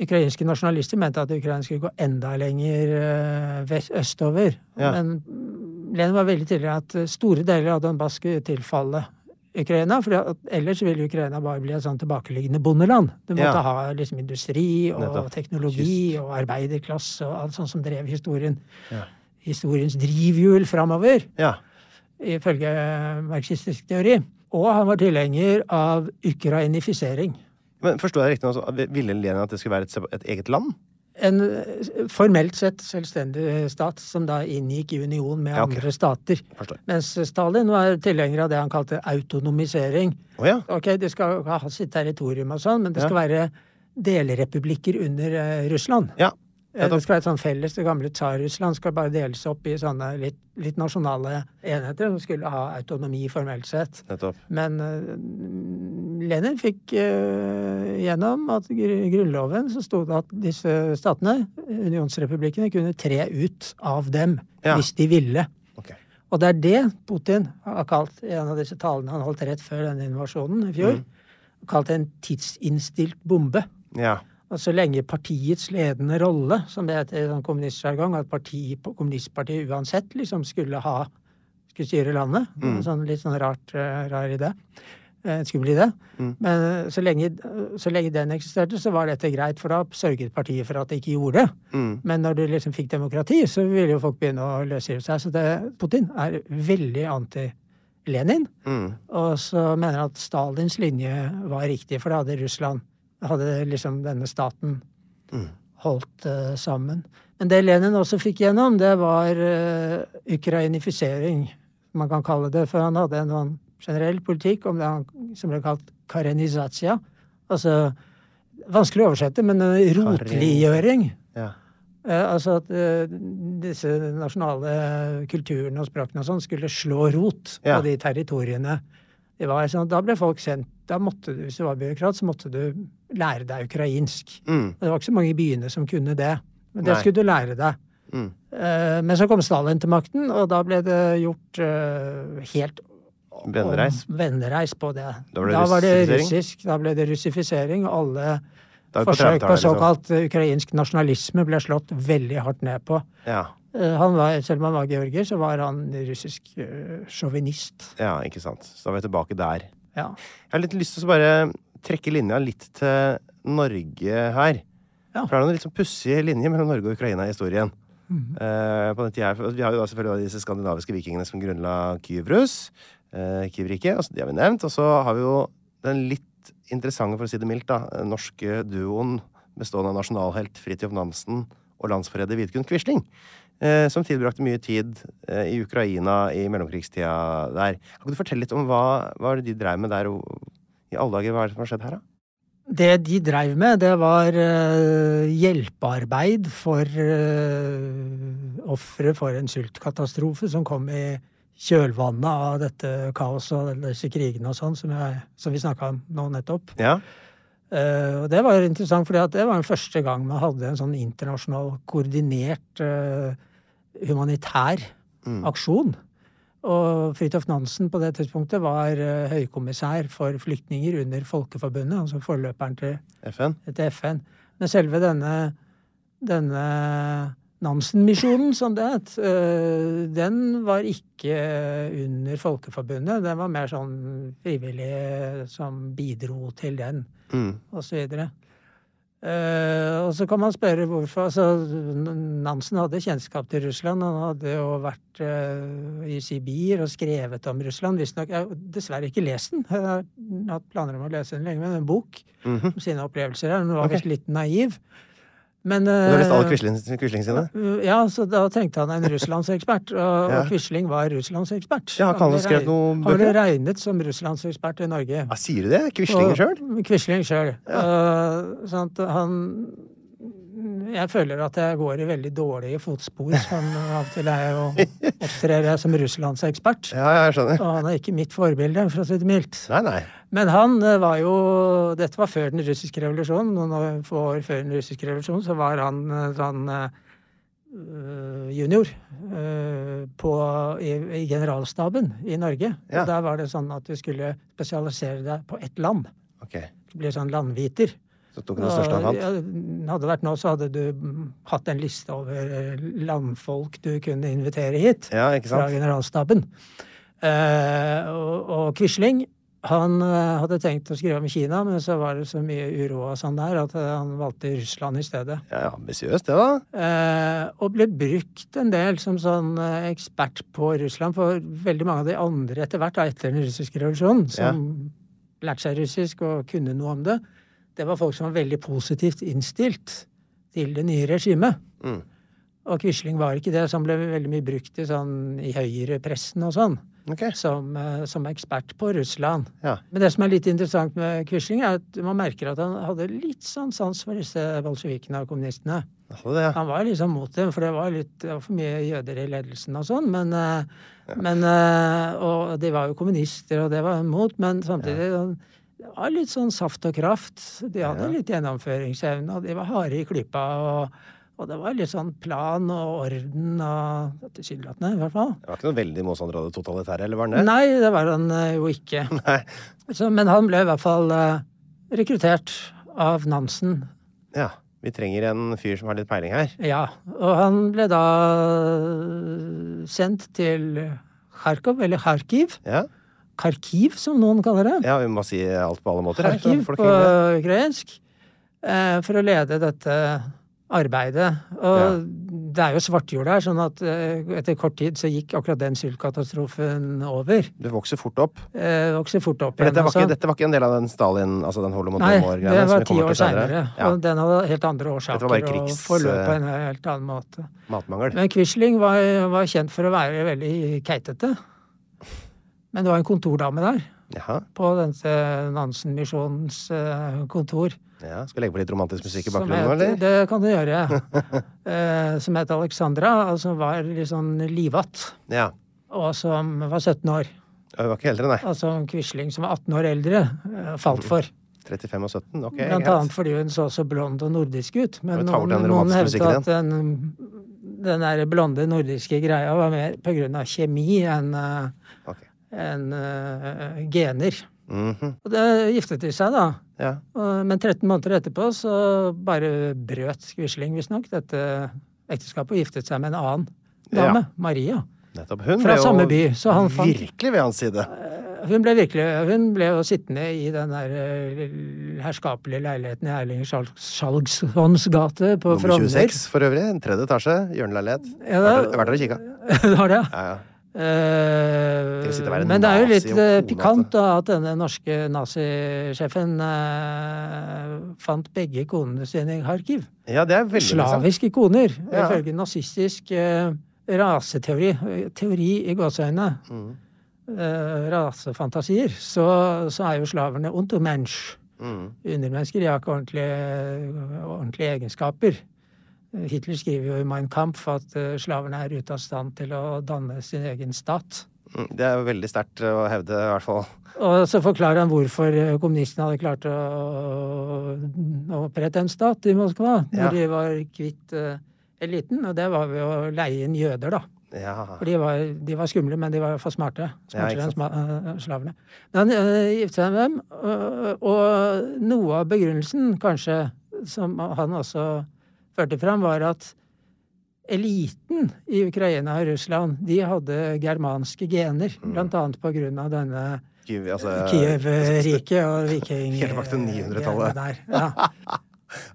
Ukrainske nasjonalister mente at Ukraina skulle gå enda lenger østover. Ja. Men Lenin var veldig tydelig at eh, store deler av Donbass skulle tilfalle Ukraina. For ellers ville Ukraina bare bli et sånn tilbakeliggende bondeland. Du måtte Ja. ha liksom industri og Nettopp. teknologi og arbeiderklasse og alt sånt som drev historien. Ja. Historiens drivhjul framover, ja. ifølge marxistisk teori. Og han var tilhenger av ukrainifisering. Men forstår jeg riktig nå, så ville Lenin at det skulle være et, et eget land? En eh, formelt sett selvstendig stat som da inngikk i union med Ja, okay. andre stater. Forstår. Mens Stalin var tilhenger av det han kalte autonomisering. Oh, ja. Ok, det skal ha sitt territorium og sånn, men det Ja. skal være delrepublikker under eh, Russland. Ja. Eh, Det skal være et sånn felles, Det gamle Tsar-Russland skal bare deles opp i sånne litt, litt nasjonale enheter som skulle ha autonomi formelt sett. Nettopp. Men uh, Lenin fikk uh, gjennom at i gr- grunnloven så sto det at disse statene, unionsrepublikkene, kunne tre ut av dem Ja. hvis de ville. Ok. Og det er det Putin har kalt i en av disse talene han holdt rett før denne invasjonen i fjor. Kalt en tidsinnstilt bombe. Ja. Og så lenge partiets ledende rolle, som det heter i sånn kommunistsjargong, at parti, kommunistpartiet uansett liksom skulle ha skulle styre landet. mm. Sånn, litt sånn rart, eh, rar idé. En skummel idé. Men eh, så lenge, så lenge den eksisterte, så var dette greit, for da sørget partiet for at det ikke gjorde det. Mm. Men når du liksom fikk demokrati, så ville jo folk begynne å løsrive seg. Så det, Putin er veldig anti-Lenin. Mm. Og så mener han at Stalins linje var riktig, for da hadde Russland hadde liksom denne staten holdt uh, sammen. Men det Lenin også fikk gjennom, det var uh, ukrainifisering, man kan kalle det. For han hadde en sånn generell politikk om det han, som ble kalt karenizatia. Altså Vanskelig å oversette, men en rotliggjøring. Ja. Altså at disse nasjonale kulturene og språkene og sånn skulle slå rot Ja. på de territoriene. Det var sånn, da ble folk sendt da måtte du, Hvis du var byråkrat, så måtte du lære deg ukrainsk. Mm. Det var ikke så mange i byene som kunne det. Men det Nei. skulle du lære deg. Mm. Eh, Men så kom Stalin til makten, og da ble det gjort eh, helt Vennereis. Vennereis på det. Da da var det russisk, da ble det russifisering, og alle forsøk på 30-tallet, liksom. såkalt ukrainsk nasjonalisme ble slått veldig hardt ned på. Ja. Eh, Han var, selv om han var georgier, så var han russisk sjåvinist. ja, ikke sant. Så da er vi tilbake der. Ja. Jeg har litt lyst til å bare trekke linja litt til Norge her. Ja. For det er noen litt sånn pussige linjer mellom Norge og Ukraina i historien. Eh, på den tida, her- vi har jo da selvfølgelig disse skandinaviske vikingene som grunnla Kyvrus, uh, Kyvriket, altså de har vi nevnt. Og så har vi jo den litt interessante, for å si det mildt, da, norske duoen bestående av nasjonalhelt Fridtjof Nansen og landsforræder Vidkun Quisling. eh, som tilbrakte mye tid eh, i Ukraina i mellomkrigstida der. Kan du fortelle litt om hva, hva de drev med der? Og, I alle dager, hva er det som har skjedd her, da? Det de dreiv med, det var eh, hjelpearbeid for uh, ofre for en sultkatastrofe som kom i kjølvannet av dette kaoset og disse krigene og sånn, som, som vi snakka om nå nettopp. Ja. Uh, og det var interessant, for det var den første gang man hadde en sånn internasjonal koordinert uh, humanitær aksjon. Og Fridtjof Nansen på det tidspunktet var eh, høykommissær for flyktninger under Folkeforbundet, altså forløperen til, FN? til FN. Men selve denne, denne Nansen-misjonen, som det het, eh, den var ikke under Folkeforbundet. Den var mer sånn frivillige som bidro til den, Mm. og Eh, og så kan man spørre hvorfor altså, Nansen hadde kjennskap til Russland. Han hadde jo vært uh, i Sibir og skrevet om Russland. Visstnok Jeg har dessverre ikke lest den. Jeg har hatt planer om å lese den lenge, men en bok Mhm. om sine opplevelser her. Hun var okay. visst litt naiv. Men Du har lest alle eh, Quisling, Quisling sine? ja, så da trengte han en russlandsekspert, og, Ja. og Quisling var russlandsekspert. Ja, han ble skrevet noen bøker? Han ble regnet som russlandsekspert i Norge. Ja, sier du det? Quisling sjøl? Quisling sjøl. han Jeg føler at jeg går i veldig dårlige fotspor, som av og til er og opptrer jeg som russlandsekspert. Ja, jeg skjønner. Og han er ikke mitt forbilde, for å si det mildt. Nei, nei. Men han eh, var jo Dette var før den russiske revolusjonen. Noen få år før den russiske revolusjonen så var han eh, sånn eh, junior på, i, i generalstaben i Norge. Ja. Og der var det sånn at du skulle spesialisere deg på ett land. Ok. Du ble sånn landviter. Så tok den største han fant? ja, hadde det vært nå, så hadde du hatt en liste over eh, landfolk du kunne invitere hit Ja, ikke fra generalstaben. Eh, og, og Quisling han eh, hadde tenkt å skrive om Kina, men så var det så mye uro av sånn der at eh, han valgte Russland i stedet. Ja, Ambisiøst, det, da. Eh, og ble brukt en del som sånn ekspert på Russland, for veldig mange av de andre etter hvert, da, etter den russiske revolusjonen, som lærte seg russisk og kunne noe om det, det var folk som var veldig positivt innstilt til det nye regimet. Mm. Og Quisling var ikke det, som ble veldig mye brukt i, sånn, i høyrepressen og sånn, Okay. som, eh, som ekspert på Russland. Ja. Men det som er litt interessant med Quisling, er at man merker at han hadde litt sånn sans for disse bolsjevikene og kommunistene. Det, ja. Han var liksom mot dem, for det var litt det var for mye jøder i ledelsen og sånn. Men, ja. men eh, Og de var jo kommunister, og det var han mot, men samtidig Det var litt sånn saft og kraft. De hadde Ja. litt gjennomføringsevne, og de var harde i klypa. og og det var litt sånn plan og orden og Tilsynelatende, i hvert fall. Det var ikke noen veldig motstander av det totalitære, eller var han det? Nei, det var han eh, jo ikke. Så, men han ble i hvert fall uh, rekruttert av Nansen Ja. Vi trenger en fyr som har litt peiling her. Ja, og han ble da sendt til Kharkov, eller Kharkiv. Ja, Kharkiv, som noen kaller det. ja vi må si alt på alle måter. Karkiv på ukrainsk. eh, For å lede dette arbeidet. Og det er jo svartjord der, sånn at eh, etter kort tid så gikk akkurat den sultkatastrofen over. Det vokser fort opp. Eh, vokser fort opp For dette var, altså. ikke, dette var ikke en del av den Stalin, altså den Holodomor-greia? Nei, det var ti år seinere. Ja. Og den hadde helt andre årsaker var bare og krigs- forløp på en helt annen måte. Matmangel. Men Quisling var, var kjent for å være veldig keitete. Men det var en kontordame der, Jaha. på denne Nansen-misjonens eh, kontor. Ja. Skal legge på litt romantisk musikk i bakgrunnen eller? Det kan du gjøre. eh, som het Alexandra, og som var litt sånn livatt. Ja. Og som var 17 år. Hun var ikke eldre, nei. Altså Quisling, som var 18 år eldre, eh, falt for. 35 og 17? Ok, Blant annet fordi hun så så blond og nordisk ut. Men noen, noen hevdet at den, den der blonde nordiske greia var mer på grunn av kjemi enn Ok. Enn, uh, gener. Mhm. Og det giftet de seg, da. Ja. Og- Men 13 måneder etterpå så bare brøt Quisling visstnok dette ekteskapet og giftet seg med en annen dame. Ja. Maria. Nettopp. Hun Fra ble samme by, så han fant- virkelig ved hans side. Hun ble virkelig Hun ble jo sittende i den der eh, herskapelige leiligheten i Erling Skjalgssons gate på Nummer Frogner. 26 for øvrig. En tredje etasje. Hjørneleilighet. Ja, da, Vært der og kikka. det var det, ja. Ja, ja. Eh, være men det er jo litt eh, pikant da, at denne norske nazisjefen eh, fant begge konene sine i Kharkiv. ja, det er veldig. Slaviske koner, Ja. ifølge nazistisk eh, raseteori. Teori i gåseøynene. Mm. Eh, rasefantasier. Så, så er jo slaverne untermensch. Mm. Undermennesker. De har ikke ordentlige, ordentlige egenskaper. Hitler skriver jo i Mein Kampf at eh, slaverne er ute av stand til å danne sin egen stat. Mm. Det er jo veldig sterkt å hevde, i hvert fall. Og så forklarer han hvorfor eh, kommunistene hadde klart å, opprette en stat i Moskva når Ja. de var kvitt eh, eliten. Og det var ved å leie inn jøder, da. Ja. For de var, de var skumle, men de var for smarte. Smartere ja, enn eh, slavene. Men han uh, giftet seg med dem, og, og noe av begrunnelsen, kanskje, som han også førte fram, var at eliten i Ukraina og Russland, de hadde germanske gener. Blant annet på grunn av denne Kiev, altså, Kiev-riket og viking... Helt tilbake til 900-tallet. der, Ja.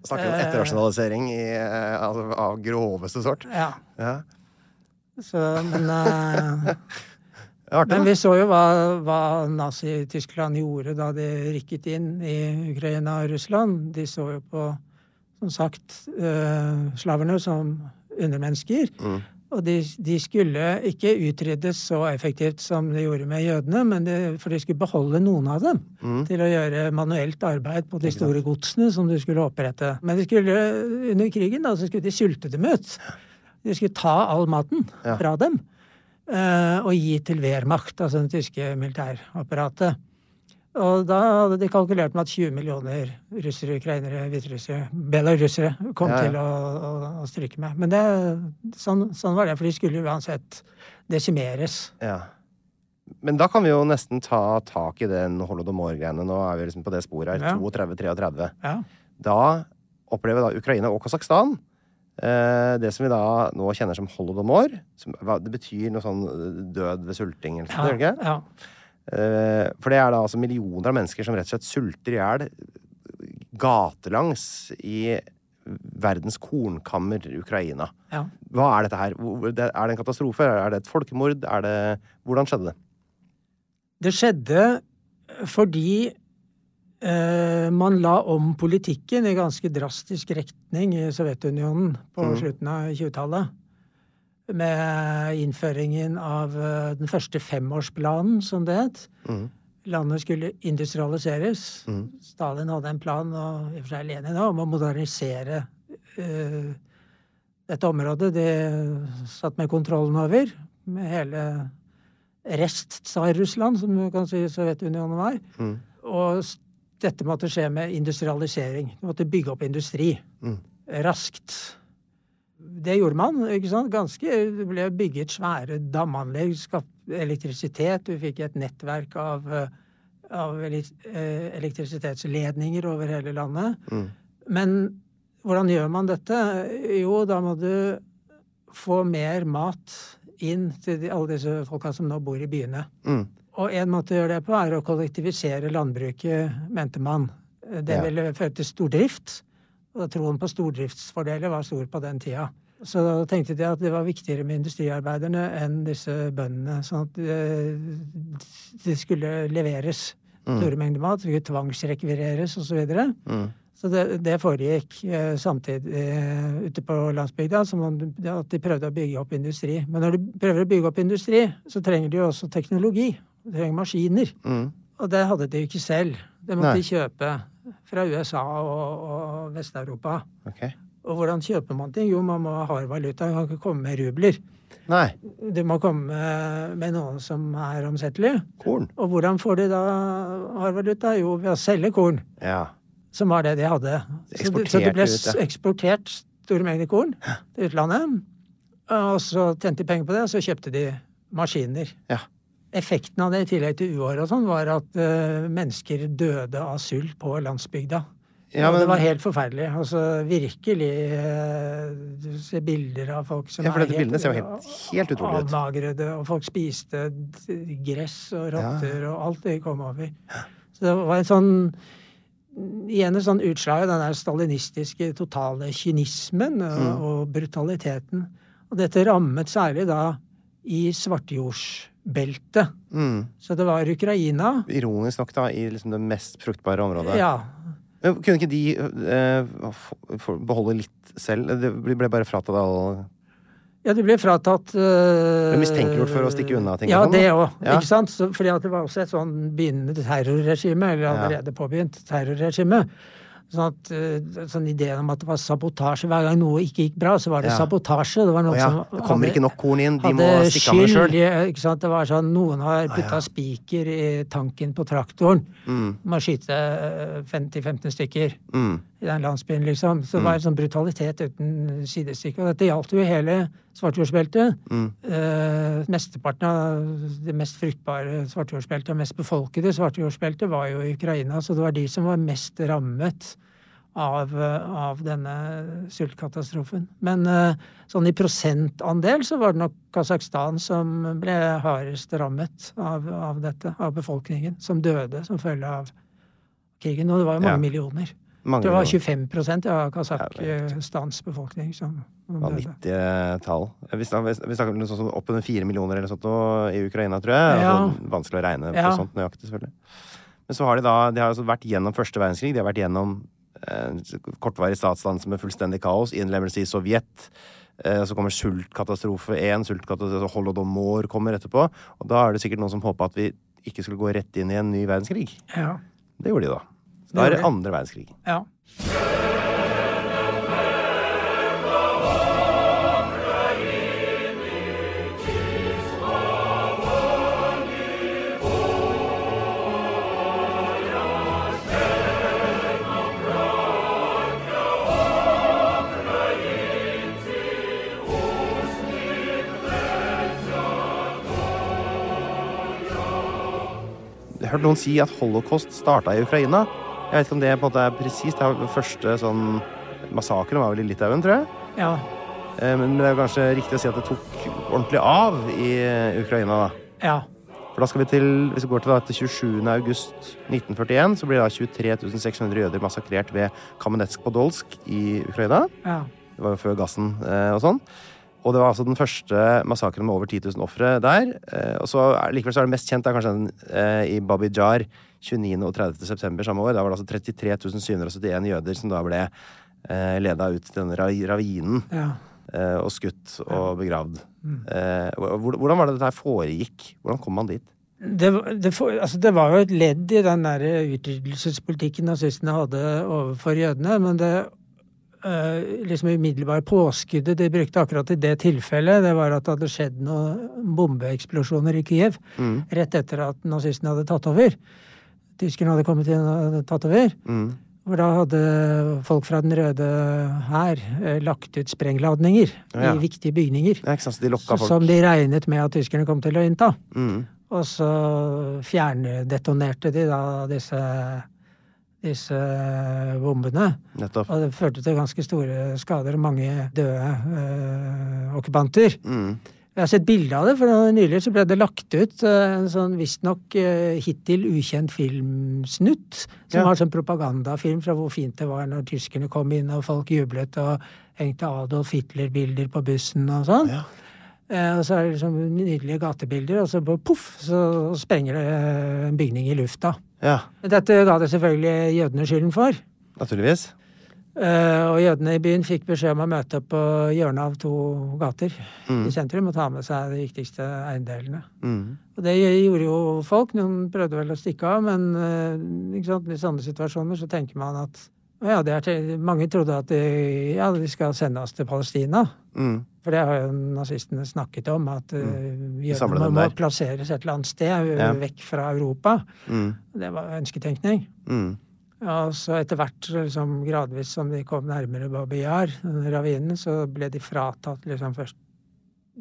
Snakker om etterrasjonalisering i, eh, altså, av groveste sort. ja. Ja. Så, men eh, artig, Men vi så jo hva, hva Nazi-Tyskland gjorde da de rykket inn i Ukraina og Russland. De så jo på, som sagt, eh, slaverne som undermennesker. Mm. Og de, de skulle ikke utryddes så effektivt som de gjorde med jødene, men det, for de skulle beholde noen av dem Mm. til å gjøre manuelt arbeid på de store godsene som de skulle opprette. Men de skulle, under krigen da, så skulle de sulte dem ut. De skulle ta all maten Ja. fra dem eh, og gi til Wehrmacht, altså det tyske militærapparatet. Og da hadde de kalkulert med at 20 millioner russere, ukrainere, hviterussere, belarussere kom Ja, til å, å, å stryke med. Men det, sånn, sånn var det, for de skulle uansett desimeres. Ja. Men da kan vi jo nesten ta tak i den holodomor-greiene. Nå er vi liksom på det sporet her. Ja. 32-33. Ja. Da opplever da Ukraina og Kasakhstan eh, det som vi da nå kjenner som holodomor. Som, det betyr noe sånn eh, død ved sulting eller noe sånt, ja, ikke? ja. Eh, for det er da altså millioner av mennesker som rett og slett sulter i hjel gatelangs i verdens kornkammer, Ukraina. ja. Hva er dette her? Er det en katastrofe? Er det et folkemord? Er det Hvordan skjedde det? Det skjedde fordi eh, man la om politikken i ganske drastisk retning i Sovjetunionen på Mm. slutten av 20-tallet. Med innføringen av eh, den første femårsplanen, som det het. Mm. Landet skulle industrialiseres. Mm. Stalin hadde en plan, og i og for seg Lenin òg, om å modernisere uh, dette området. Det satt med kontrollen over, med hele rest-Tsar-Russland, som du kan si Sovjetunionen var. Mm. Og dette måtte skje med industrialisering. Du måtte bygge opp industri Mm. raskt. Det gjorde man. ikke sant? Ganske, Det ble bygget svære damanlegg, skapt elektrisitet. Du fikk et nettverk av, av eh, elektrisitetsledninger over hele landet. Mm. Men hvordan gjør man dette? Jo, da må du få mer mat inn til de, alle disse folka som nå bor i byene. Mm. Og en måte å gjøre det på er å kollektivisere landbruket, mente man. Det ville føre til stordrift. Og troen på stordriftsfordeler var stor på den tida. Så da tenkte de at det var viktigere med industriarbeiderne enn disse bøndene. Sånn at det, det skulle leveres store mengder mat, det skulle tvangsrekvireres osv. Så, videre. Mm. så det, det foregikk eh, samtidig eh, ute på landsbygda, som om de- at de prøvde å bygge opp industri. Men når du prøver å bygge opp industri, så trenger de jo også teknologi. Du trenger maskiner. Mm. Og det hadde de jo ikke selv. Det måtte Nei. de kjøpe fra USA og, og Vest-Europa. Okay. Og hvordan kjøper man ting? Jo, man må ha hard valuta. Man kan ikke komme med rubler. Nei. Du må komme med, noe som er omsettelig. Korn. Og hvordan får de da hard valuta? Jo, ved å selge korn. Ja. Som var det de hadde. Så det, så det ble eksportert store mengder korn til utlandet. Og så tjente de penger på det, og så kjøpte de maskiner. Ja. Effekten av det, i tillegg til uår og sånn, var at uh, mennesker døde av sult på landsbygda. Ja, men- det var helt forferdelig. Altså virkelig uh, Du ser bilder av folk som Ja, for er helt, bildene ser jo helt, helt utrolig ut. avmagrede, og folk spiste gress og rotter og alt det kom over. Så det var en sånn Igjen et sånn utslag av den der stalinistiske totale kynismen og, Mm. og brutaliteten. Og dette rammet særlig da i svartjordsbeltet. Mm. Så det var Ukraina. Ironisk nok, da, i liksom det mest fruktbare området. Ja. Men kunne ikke de eh, beholde litt selv? Det ble bare fratatt all Ja, de ble fratatt eh, mistenkeliggjort for å stikke unna Ja, sånn, det òg. Ja. Ikke sant? Så, fordi det var også et sånn begynnende terrorregime, eller Ja. allerede påbegynt terrorregime. Sånn at uh, sånn ideen om at det var sabotasje hver gang noe ikke gikk bra, så var det Ja. sabotasje. Det var noe noen ja, som det kommer hadde- ikke nok korn inn, de må stikke av det sjøl. Det var sånn noen har putta ja. spiker i tanken på traktoren. Mm. Må skyte eh, 50-15 stykker Mm. i den landsbyen, liksom. Så det var en sånn brutalitet uten sidestykke. Og dette gjaldt jo hele Svartjordsbeltet. Mm. Eh, mesteparten av det mest fruktbare svartjordsbeltet, og mest befolkede svartjordsbeltet, var jo i Ukraina, så det var de som var mest rammet av, av denne sultkatastrofen. Men eh, sånn i prosentandel så var det nok Kasakhstan som ble hardest rammet av, av dette, av befolkningen, som døde som følge av krigen. Og det var jo mange Ja. millioner. Mange Det var millioner. 25 av Kasakhstans befolkning som. Vanvittige tall. Vi snakker, om sånn oppunder fire millioner eller sånt i Ukraina, tror jeg. Ja. Altså, vanskelig å regne på Ja. sånt nøyaktig, selvfølgelig. Men så har de da De har altså vært gjennom første verdenskrig. De har vært gjennom eh, kortvarig statsdannelse med fullstendig kaos, innlemmelse i Sovjet. Eh, så kommer sultkatastrofe 1, sultkatastrofe Holodomor kommer etterpå. Og da er det sikkert noen som håpa at vi ikke skulle gå rett inn i en ny verdenskrig. Ja. Det gjorde de da. Da er det de. andre verdenskrig. ja. Hørt noen si at holocaust starta i Ukraina. Jeg vet ikke om det på en måte er presist. Det den første sånn Massakren var vel i Litauen, tror jeg. ja. Eh, Men det er jo kanskje riktig å si at det tok ordentlig av i eh, Ukraina. da. ja. For da skal vi til, Hvis vi går til, da, til 27. august 1941, så blir da 23 600 jøder massakrert ved Kamenetsk-Podolsk i Ukraina. ja. Det var jo før gassen eh, og sånn. Og det var altså den første massakren med over 10 000 ofre der. Eh, og så er, Likevel så er det mest kjent er kanskje den eh, i Babijar 29. og 30. september samme år. Da var det altså 33 771 jøder som da ble eh, leda ut til denne ravinen ja. eh, og skutt og begravd. Eh, hvordan var det dette her foregikk? Hvordan kom man dit? Det, det, for- altså det var jo et ledd i den der utryddelsespolitikken nazistene hadde overfor jødene, men det eh, liksom umiddelbare påskuddet de brukte akkurat i det tilfellet, det var at det hadde skjedd noen bombeeksplosjoner i Kiev Mm. rett etter at nazistene hadde tatt over. Tyskerne hadde kommet inn og tatt over. Mm. Hvor da hadde folk fra Den røde hær eh, lagt ut sprengladninger Ja. i viktige bygninger. Ja, ikke sant? De. Som de regnet med at tyskerne kom til å innta. Mm. Og så fjerndetonerte de da disse, disse bombene. Nettopp. Og det førte til ganske store skader og mange døde øh, okkupanter. Mm. Jeg har sett bilde av det, for nylig så ble det lagt ut øh, en sånn visstnok øh, hittil ukjent filmsnutt. Som Ja. var sånn propagandafilm fra hvor fint det var når tyskerne kom inn og folk jublet og hengte Adolf Hitler-bilder på bussen og sånn. Ja. Eh, og så er det liksom nydelige gatebilder, og så poff, så sprenger det eh, en bygning i lufta. ja. Dette ga det selvfølgelig jødene skylden for. Naturligvis. Eh, og jødene i byen fikk beskjed om å møte opp på hjørnet av to gater Mm. i sentrum og ta med seg de viktigste eiendelene. Mm. Og det gjorde jo folk. Noen prøvde vel å stikke av, men uh, i sånne situasjoner så tenker man at ja, det er mange trodde at de, ja, de skal sende oss til Palestina. Mm. For det har jo nazistene snakket om, at uh, jødene må plasseres et eller annet sted, Ja. vekk fra Europa. Mm. Det var ønsketenkning. Mm. Og så etter hvert, liksom, gradvis som de kom nærmere Babi Yar, den ravinen, så ble de fratatt liksom først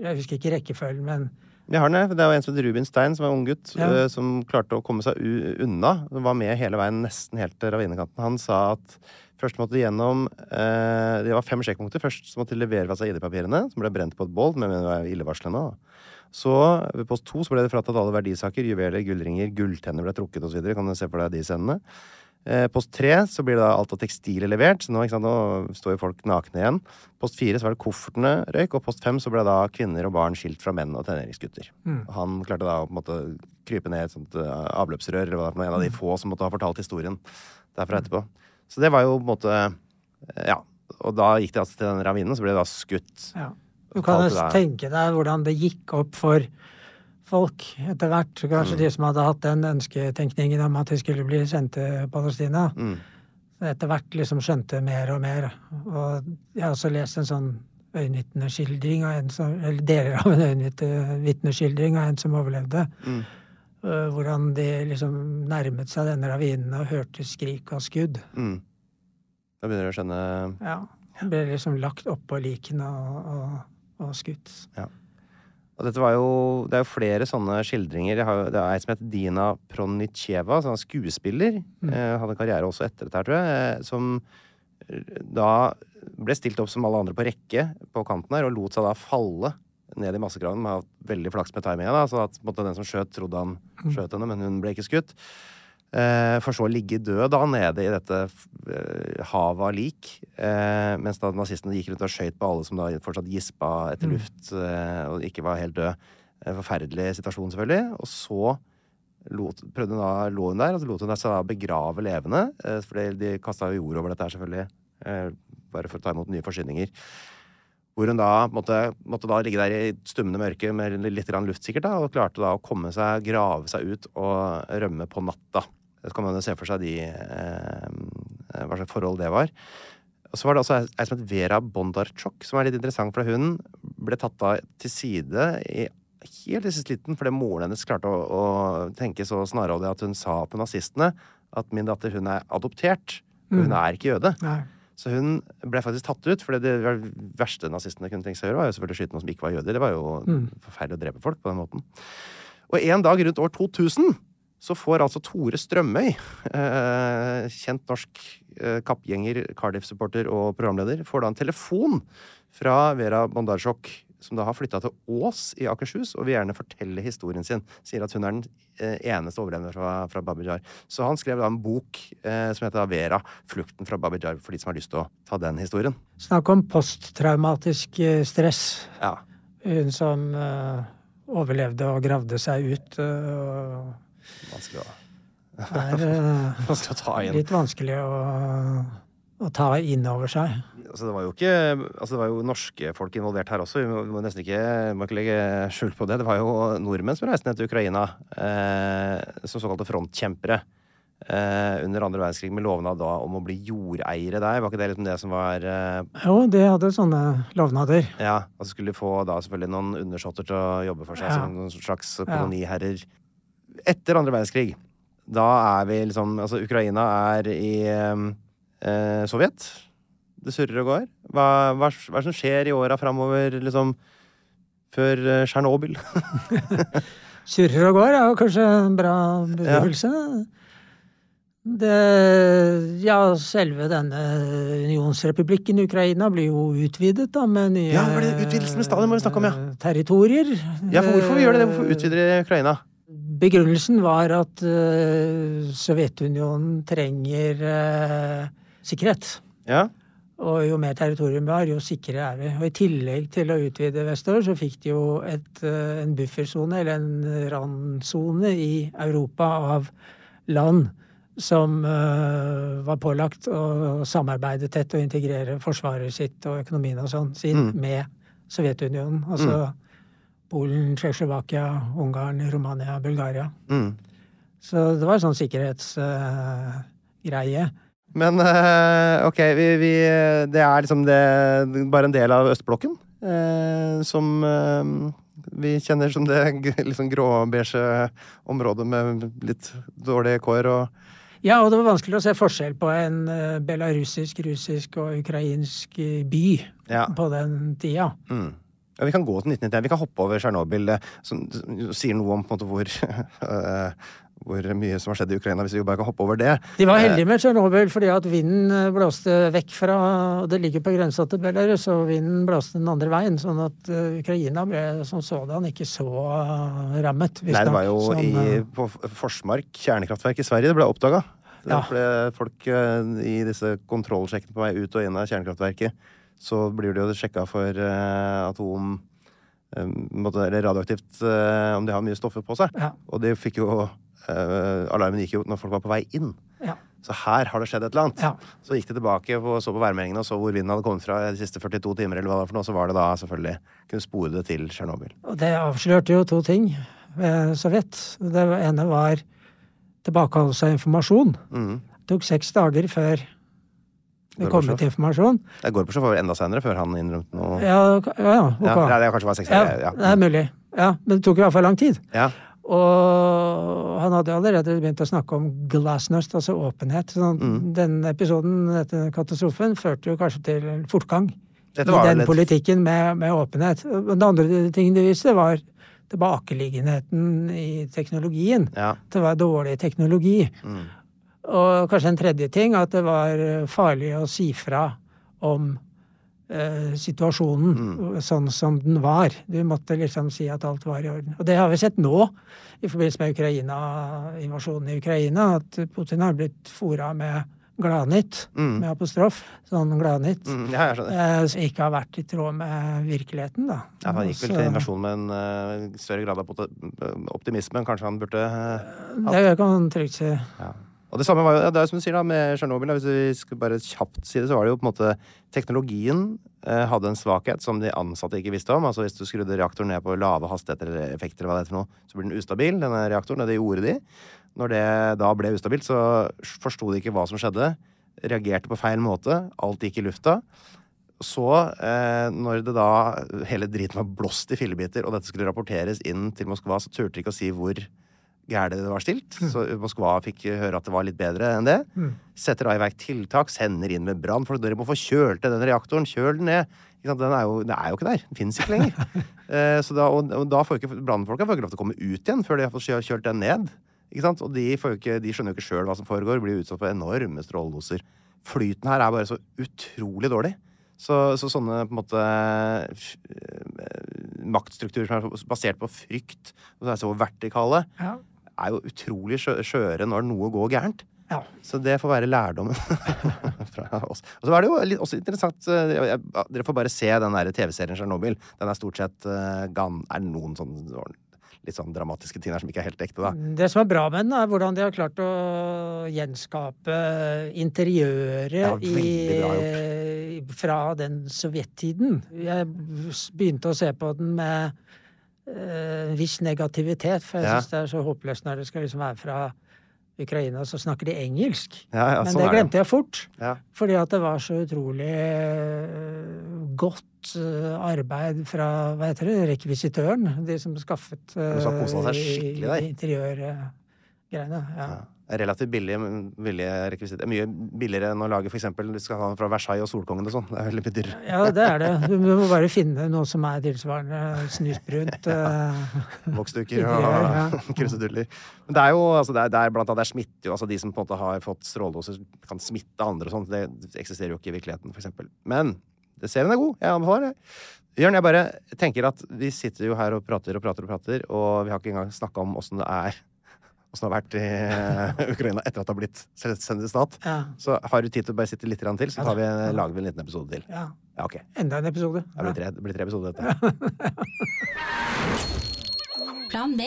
Jeg husker ikke rekkefølgen, men Jeg har den. Det var en som het Rubin Stein, som var ung gutt, Ja. eh, som klarte å komme seg unna. Han var med hele veien nesten helt til ravinekanten. Han sa at først måtte de gjennom eh, Det var fem sjekkpunkter. Først så måtte de levere fra seg ID-papirene, som ble brent på et bål, men det var illevarslende. da. Så ved post to så ble det fratatt alle verdisaker, juveler, gullringer, gulltenner ble trukket osv. Kan du se for deg de scenene. Eh, Post tre så blir det da alt av tekstiler levert, så nå, sant, nå står jo folk nakne igjen. Post fire så var det koffertene røyk, og post fem så ble da kvinner og barn skilt fra menn og tenåringsgutter. Mm. Han klarte da å på en måte krype ned i et sånt eh, avløpsrør, eller hva det var, en av de få som måtte ha fortalt historien derfra etterpå. Så det var jo på en måte eh, Ja. Og da gikk de altså til den ravinen, så ble det da skutt. ja. Du kan jo tenke deg hvordan det gikk opp for folk etter hvert. Kanskje de som hadde hatt den ønsketenkningen om at de skulle bli sendt til Palestina. Mm. etter hvert liksom skjønte mer og mer. Og jeg har også lest en sånn øyenvitneskildring av en som Eller deler av en øyenvitneskildring av en som overlevde. Mm. Øh, hvordan de liksom nærmet seg denne ravinen og hørte skrik og skudd. Mm. Da begynner du å skjønne Ja. Ble liksom lagt oppå likene og, og, og skutt. Og dette var jo, det er jo flere sånne skildringer. Har, det er ei som heter Dina Pronicheva, som er skuespiller. Eh, hadde karriere også etter dette, tror jeg. eh, Som da ble stilt opp som alle andre på rekke på kanten her, og lot seg da falle ned i massegraven. Med veldig flaks med timinga, da, så at måte, den som skjøt, trodde han skjøt henne, men hun ble ikke skutt. Eh, for så å ligge død da nede i dette eh, havet av lik. Eh, mens da nazistene gikk rundt og skøyt på alle som da fortsatt gispa etter luft eh, og ikke var helt død. en forferdelig situasjon, selvfølgelig. Og så lot, prøvde hun da, lå hun der, og så lot hun seg da begrave levende. For de kasta jo jord over dette her, selvfølgelig. Eh, bare for å ta imot nye forsyninger. Hvor hun da måtte, måtte da ligge der i stummende mørke med litt luft, sikkert, da, og klarte da å komme seg, grave seg ut og rømme på natta. Så kan man jo se for seg de, eh, hva slags forhold det var. Og så var det også ei som het Vera Bondarchok, som er litt interessant, for hun ble tatt av til side i helt i siste liten fordi moren hennes klarte å, å tenke så snarrådig at hun sa på nazistene at min datter, hun er adoptert. Og hun er ikke jøde. Nei. Så hun ble faktisk tatt ut, for det verste nazistene kunne tenke seg å gjøre, var jo selvfølgelig å skyte noen som ikke var jøder. Det var jo forferdelig å drepe folk på den måten. Og en dag rundt år 2000 så får altså Tore Strømøy, eh, kjent norsk eh, kappgjenger, Cardiff-supporter og programleder, får da en telefon fra Vera Bondarsjok, som da har flytta til Ås i Akershus og vil gjerne fortelle historien sin. Sier at hun er den eh, eneste overlevende fra, fra Babijar. Så han skrev da en bok eh, som heter Vera, 'Flukten fra Babijar', for de som har lyst til å ta den historien. Snakk om posttraumatisk stress. Ja. Hun som eh, overlevde og gravde seg ut. eh, Vanskelig å, eh, vanskelig å ta inn. litt vanskelig å, å ta inn over seg. Altså, det var jo ikke Altså, det var jo norske folk involvert her også. Vi må, vi må nesten ikke, må ikke legge skjul på det. Det var jo nordmenn som reiste ned til Ukraina eh, som såkalte frontkjempere. Eh, under andre verdenskrig med lovnad da om å bli jordeiere der. Var ikke det liksom det som var eh, Jo, de hadde sånne lovnader. Ja, og så skulle de få da selvfølgelig noen undersåtter til å jobbe for seg Ja. som noen slags koloniherrer. Etter andre verdenskrig, da er vi liksom Altså, Ukraina er i eh, eh, Sovjet. Det surrer og går. Hva, hva, hva er det som skjer i åra framover, liksom før eh, Tsjernobyl? Surrer og går er jo kanskje en bra beskrivelse. Det Ja, selve denne unionsrepublikken Ukraina blir jo utvidet, da, med nye Ja, det blir det utvidelsen med Stalin må vi snakke om, ja. eh, territorier. ja, for hvorfor vi gjør de det? Hvorfor utvider de Ukraina? Begrunnelsen var at eh, Sovjetunionen trenger eh, sikkerhet. Ja. Og jo mer territorium vi har, jo sikrere er vi. Og i tillegg til å utvide vestover, så fikk de jo et, eh, en buffersone, eller en randsone, i Europa av land som uh, var pålagt å samarbeide tett og integrere forsvaret sitt og økonomien og sånn sin med Sovjetunionen. Altså Polen, Tsjekkoslovakia, Ungarn, Romania, Bulgaria. Mm. Så det var en sånn sikkerhetsgreie. Men uh, ok, vi, vi, det er liksom det, bare en del av østblokken. uh, som eh, vi kjenner som det liksom gråbeige området med litt dårlige kår og Ja, og det var vanskelig å se forskjell på en belarusisk, russisk og ukrainsk by Ja. på den tida. Mm. Ja, vi kan gå til 1991. Vi kan hoppe over Tsjernobyl, eh, som som sier noe om på en måte hvor eh, hvor mye som har skjedd i Ukraina, hvis vi bare kan hoppe over det. De var heldige med Tsjernobyl fordi at vinden eh, blåste vekk fra og Det ligger på grensa til Belarus, og vinden blåste den andre veien. Sånn at eh, Ukraina ble som sådan ikke så eh, rammet. Nei, det var jo visstnok, i, eh, på Forsmark kjernekraftverk i Sverige det ble oppdaga. Ja. Ble folk eh, i disse kontrollsjekkene på vei ut og inn av kjernekraftverket, så blir det jo sjekka for eh, atom... eh, eller radioaktivt eh, om de har mye stoffer på seg. Ja. Og de fikk jo eh, Alarmen gikk jo når folk var på vei inn. ja. Så her har det skjedd et eller annet. Ja. Så gikk de tilbake og så på værmeldingene og så hvor vinden hadde kommet fra de siste 42 timer, eller hva det var for noe. Så var det da selvfølgelig kunne spore det til Tsjernobyl. Og det avslørte jo to ting ved Sovjet. Det ene var tilbakeholdelse av informasjon. Mm. Det tok seks dager før det kom ut informasjon. Det går på så enda senere, før han innrømte noe Ja, ja, ja, ok. Ja, det kanskje var seks Ja, ja. det er mulig. Ja, men det tok i hvert fall lang tid. Ja. Og han hadde allerede begynt å snakke om glassnust, altså åpenhet. Så Mm. denne episoden, dette katastrofen, førte jo kanskje til fortgang i den litt... politikken med, med åpenhet. Men det andre tingen de viste, var tilbakeliggenheten i teknologien. Ja. Det var dårlig teknologi. Mm. Og kanskje en tredje ting, at det var farlig å si fra om eh, situasjonen Mm. sånn som den var. Du måtte liksom si at alt var i orden. Og det har vi sett nå, i forbindelse med Ukraina, invasjonen i Ukraina, at Putin har blitt fora med gladnytt, med apostrof. Sånn gladnytt. Mm, ja, eh, Som ikke har vært i tråd med virkeligheten, da. Ja, han gikk vel til invasjon med en uh, større grad av pot- optimisme enn kanskje han burde eh, Det kan man trygt si. Ja. Og det samme var jo, ja, det er som du sier da, med Tsjernobyl. Hvis vi skal bare kjapt si det, så var det jo på en måte Teknologien eh, hadde en svakhet som de ansatte ikke visste om. Altså Hvis du skrudde reaktoren ned på lave hastigheter eller effekter, eller hva det er for noe, så blir den ustabil, denne reaktoren. Og det gjorde de. Når det da ble ustabilt, så forsto de ikke hva som skjedde. Reagerte på feil måte. Alt gikk i lufta. Så, eh, når det da hele driten var blåst i fillebiter, og dette skulle rapporteres inn til Moskva, så turte de ikke å si hvor gærent det var stilt. Så Moskva fikk høre at det var litt bedre enn det. Setter da i verk tiltak, sender inn med brannfolk. Dere må få kjølt ned den reaktoren. Kjøl den ned. Ikke sant? Den er jo, den er jo ikke der. Den fins ikke lenger. eh, så da, og, og da får ikke brannfolka lov til å komme ut igjen før de har fått kjølt den ned. Ikke sant? Og de, ikke, de skjønner jo ikke sjøl hva som foregår. Blir utsatt for enorme stråledoser. Flyten her er bare så utrolig dårlig. Så, så sånne på en måte eh, maktstrukturer som er basert på frykt, og som er så vertikale, Ja. Er jo utrolig skjø- skjøre når noe går gærent. Ja. Så det får være lærdommen fra oss. Og så er det jo litt, også interessant eh, jeg- Dere får bare se den TV-serien Tsjernobyl. Den er stort sett uh, gan, Er noen sånne litt sånn dramatiske ting der som ikke er helt ekte, da. Det som er bra med den, er hvordan de har klart å gjenskape interiøret Ja, i, fra den sovjettiden. Jeg begynte å se på den med en viss negativitet, for jeg Ja. syns det er så håpløst når det skal liksom være fra Ukraina, så snakker de engelsk. Ja, ja, Men sånn det glemte jeg fort. Ja. Fordi at det var så utrolig eh, godt eh, arbeid fra hva heter det, rekvisitøren. De som skaffet uh, interiørgreiene. Ja. Ja. Relativt billig, billige rekvisitter. Mye billigere enn å lage den fra Versailles og Solkongen og sånn. Det er veldig mye dyrere. ja, det er det. Du må bare finne noe som er tilsvarende snusbrunt. eh, Voksdukker og ja. kruseduller. Men det er jo altså det er, det er blant annet det er smitter jo altså De som på en måte har fått stråledoser, kan smitte andre og sånn. Det eksisterer jo ikke i virkeligheten, eksempel. Men det, serien er god. Jeg anbefaler det. Jørn, jeg bare tenker at vi sitter jo her og prater og prater og prater, og vi har ikke engang snakka om åssen det er Åssen det har vært i eh, Ukraina etter at det har blitt selvstendig stat. ja, Så har du tid til å bare sitte litt til, så tar vi, lager vi en liten episode til. ja. Ja, ok. Enda en episode. Det blir tre, det blir tre episoder, dette. Plan B.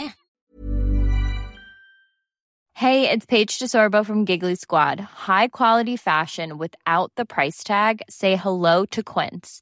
Hey, it's Paige DeSorbo from Giggly Squad. High quality fashion without the price tag. Say hello to Quince.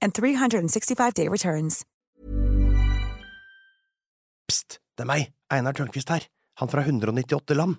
and 365-day returns. Pst, det er meg, Einar Tørnquist her, han fra 198 land.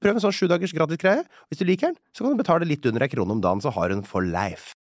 Prøv en sånn sju dagers gratis greie. Hvis du liker den, så kan du betale litt under ei krone om dagen, så har den for life.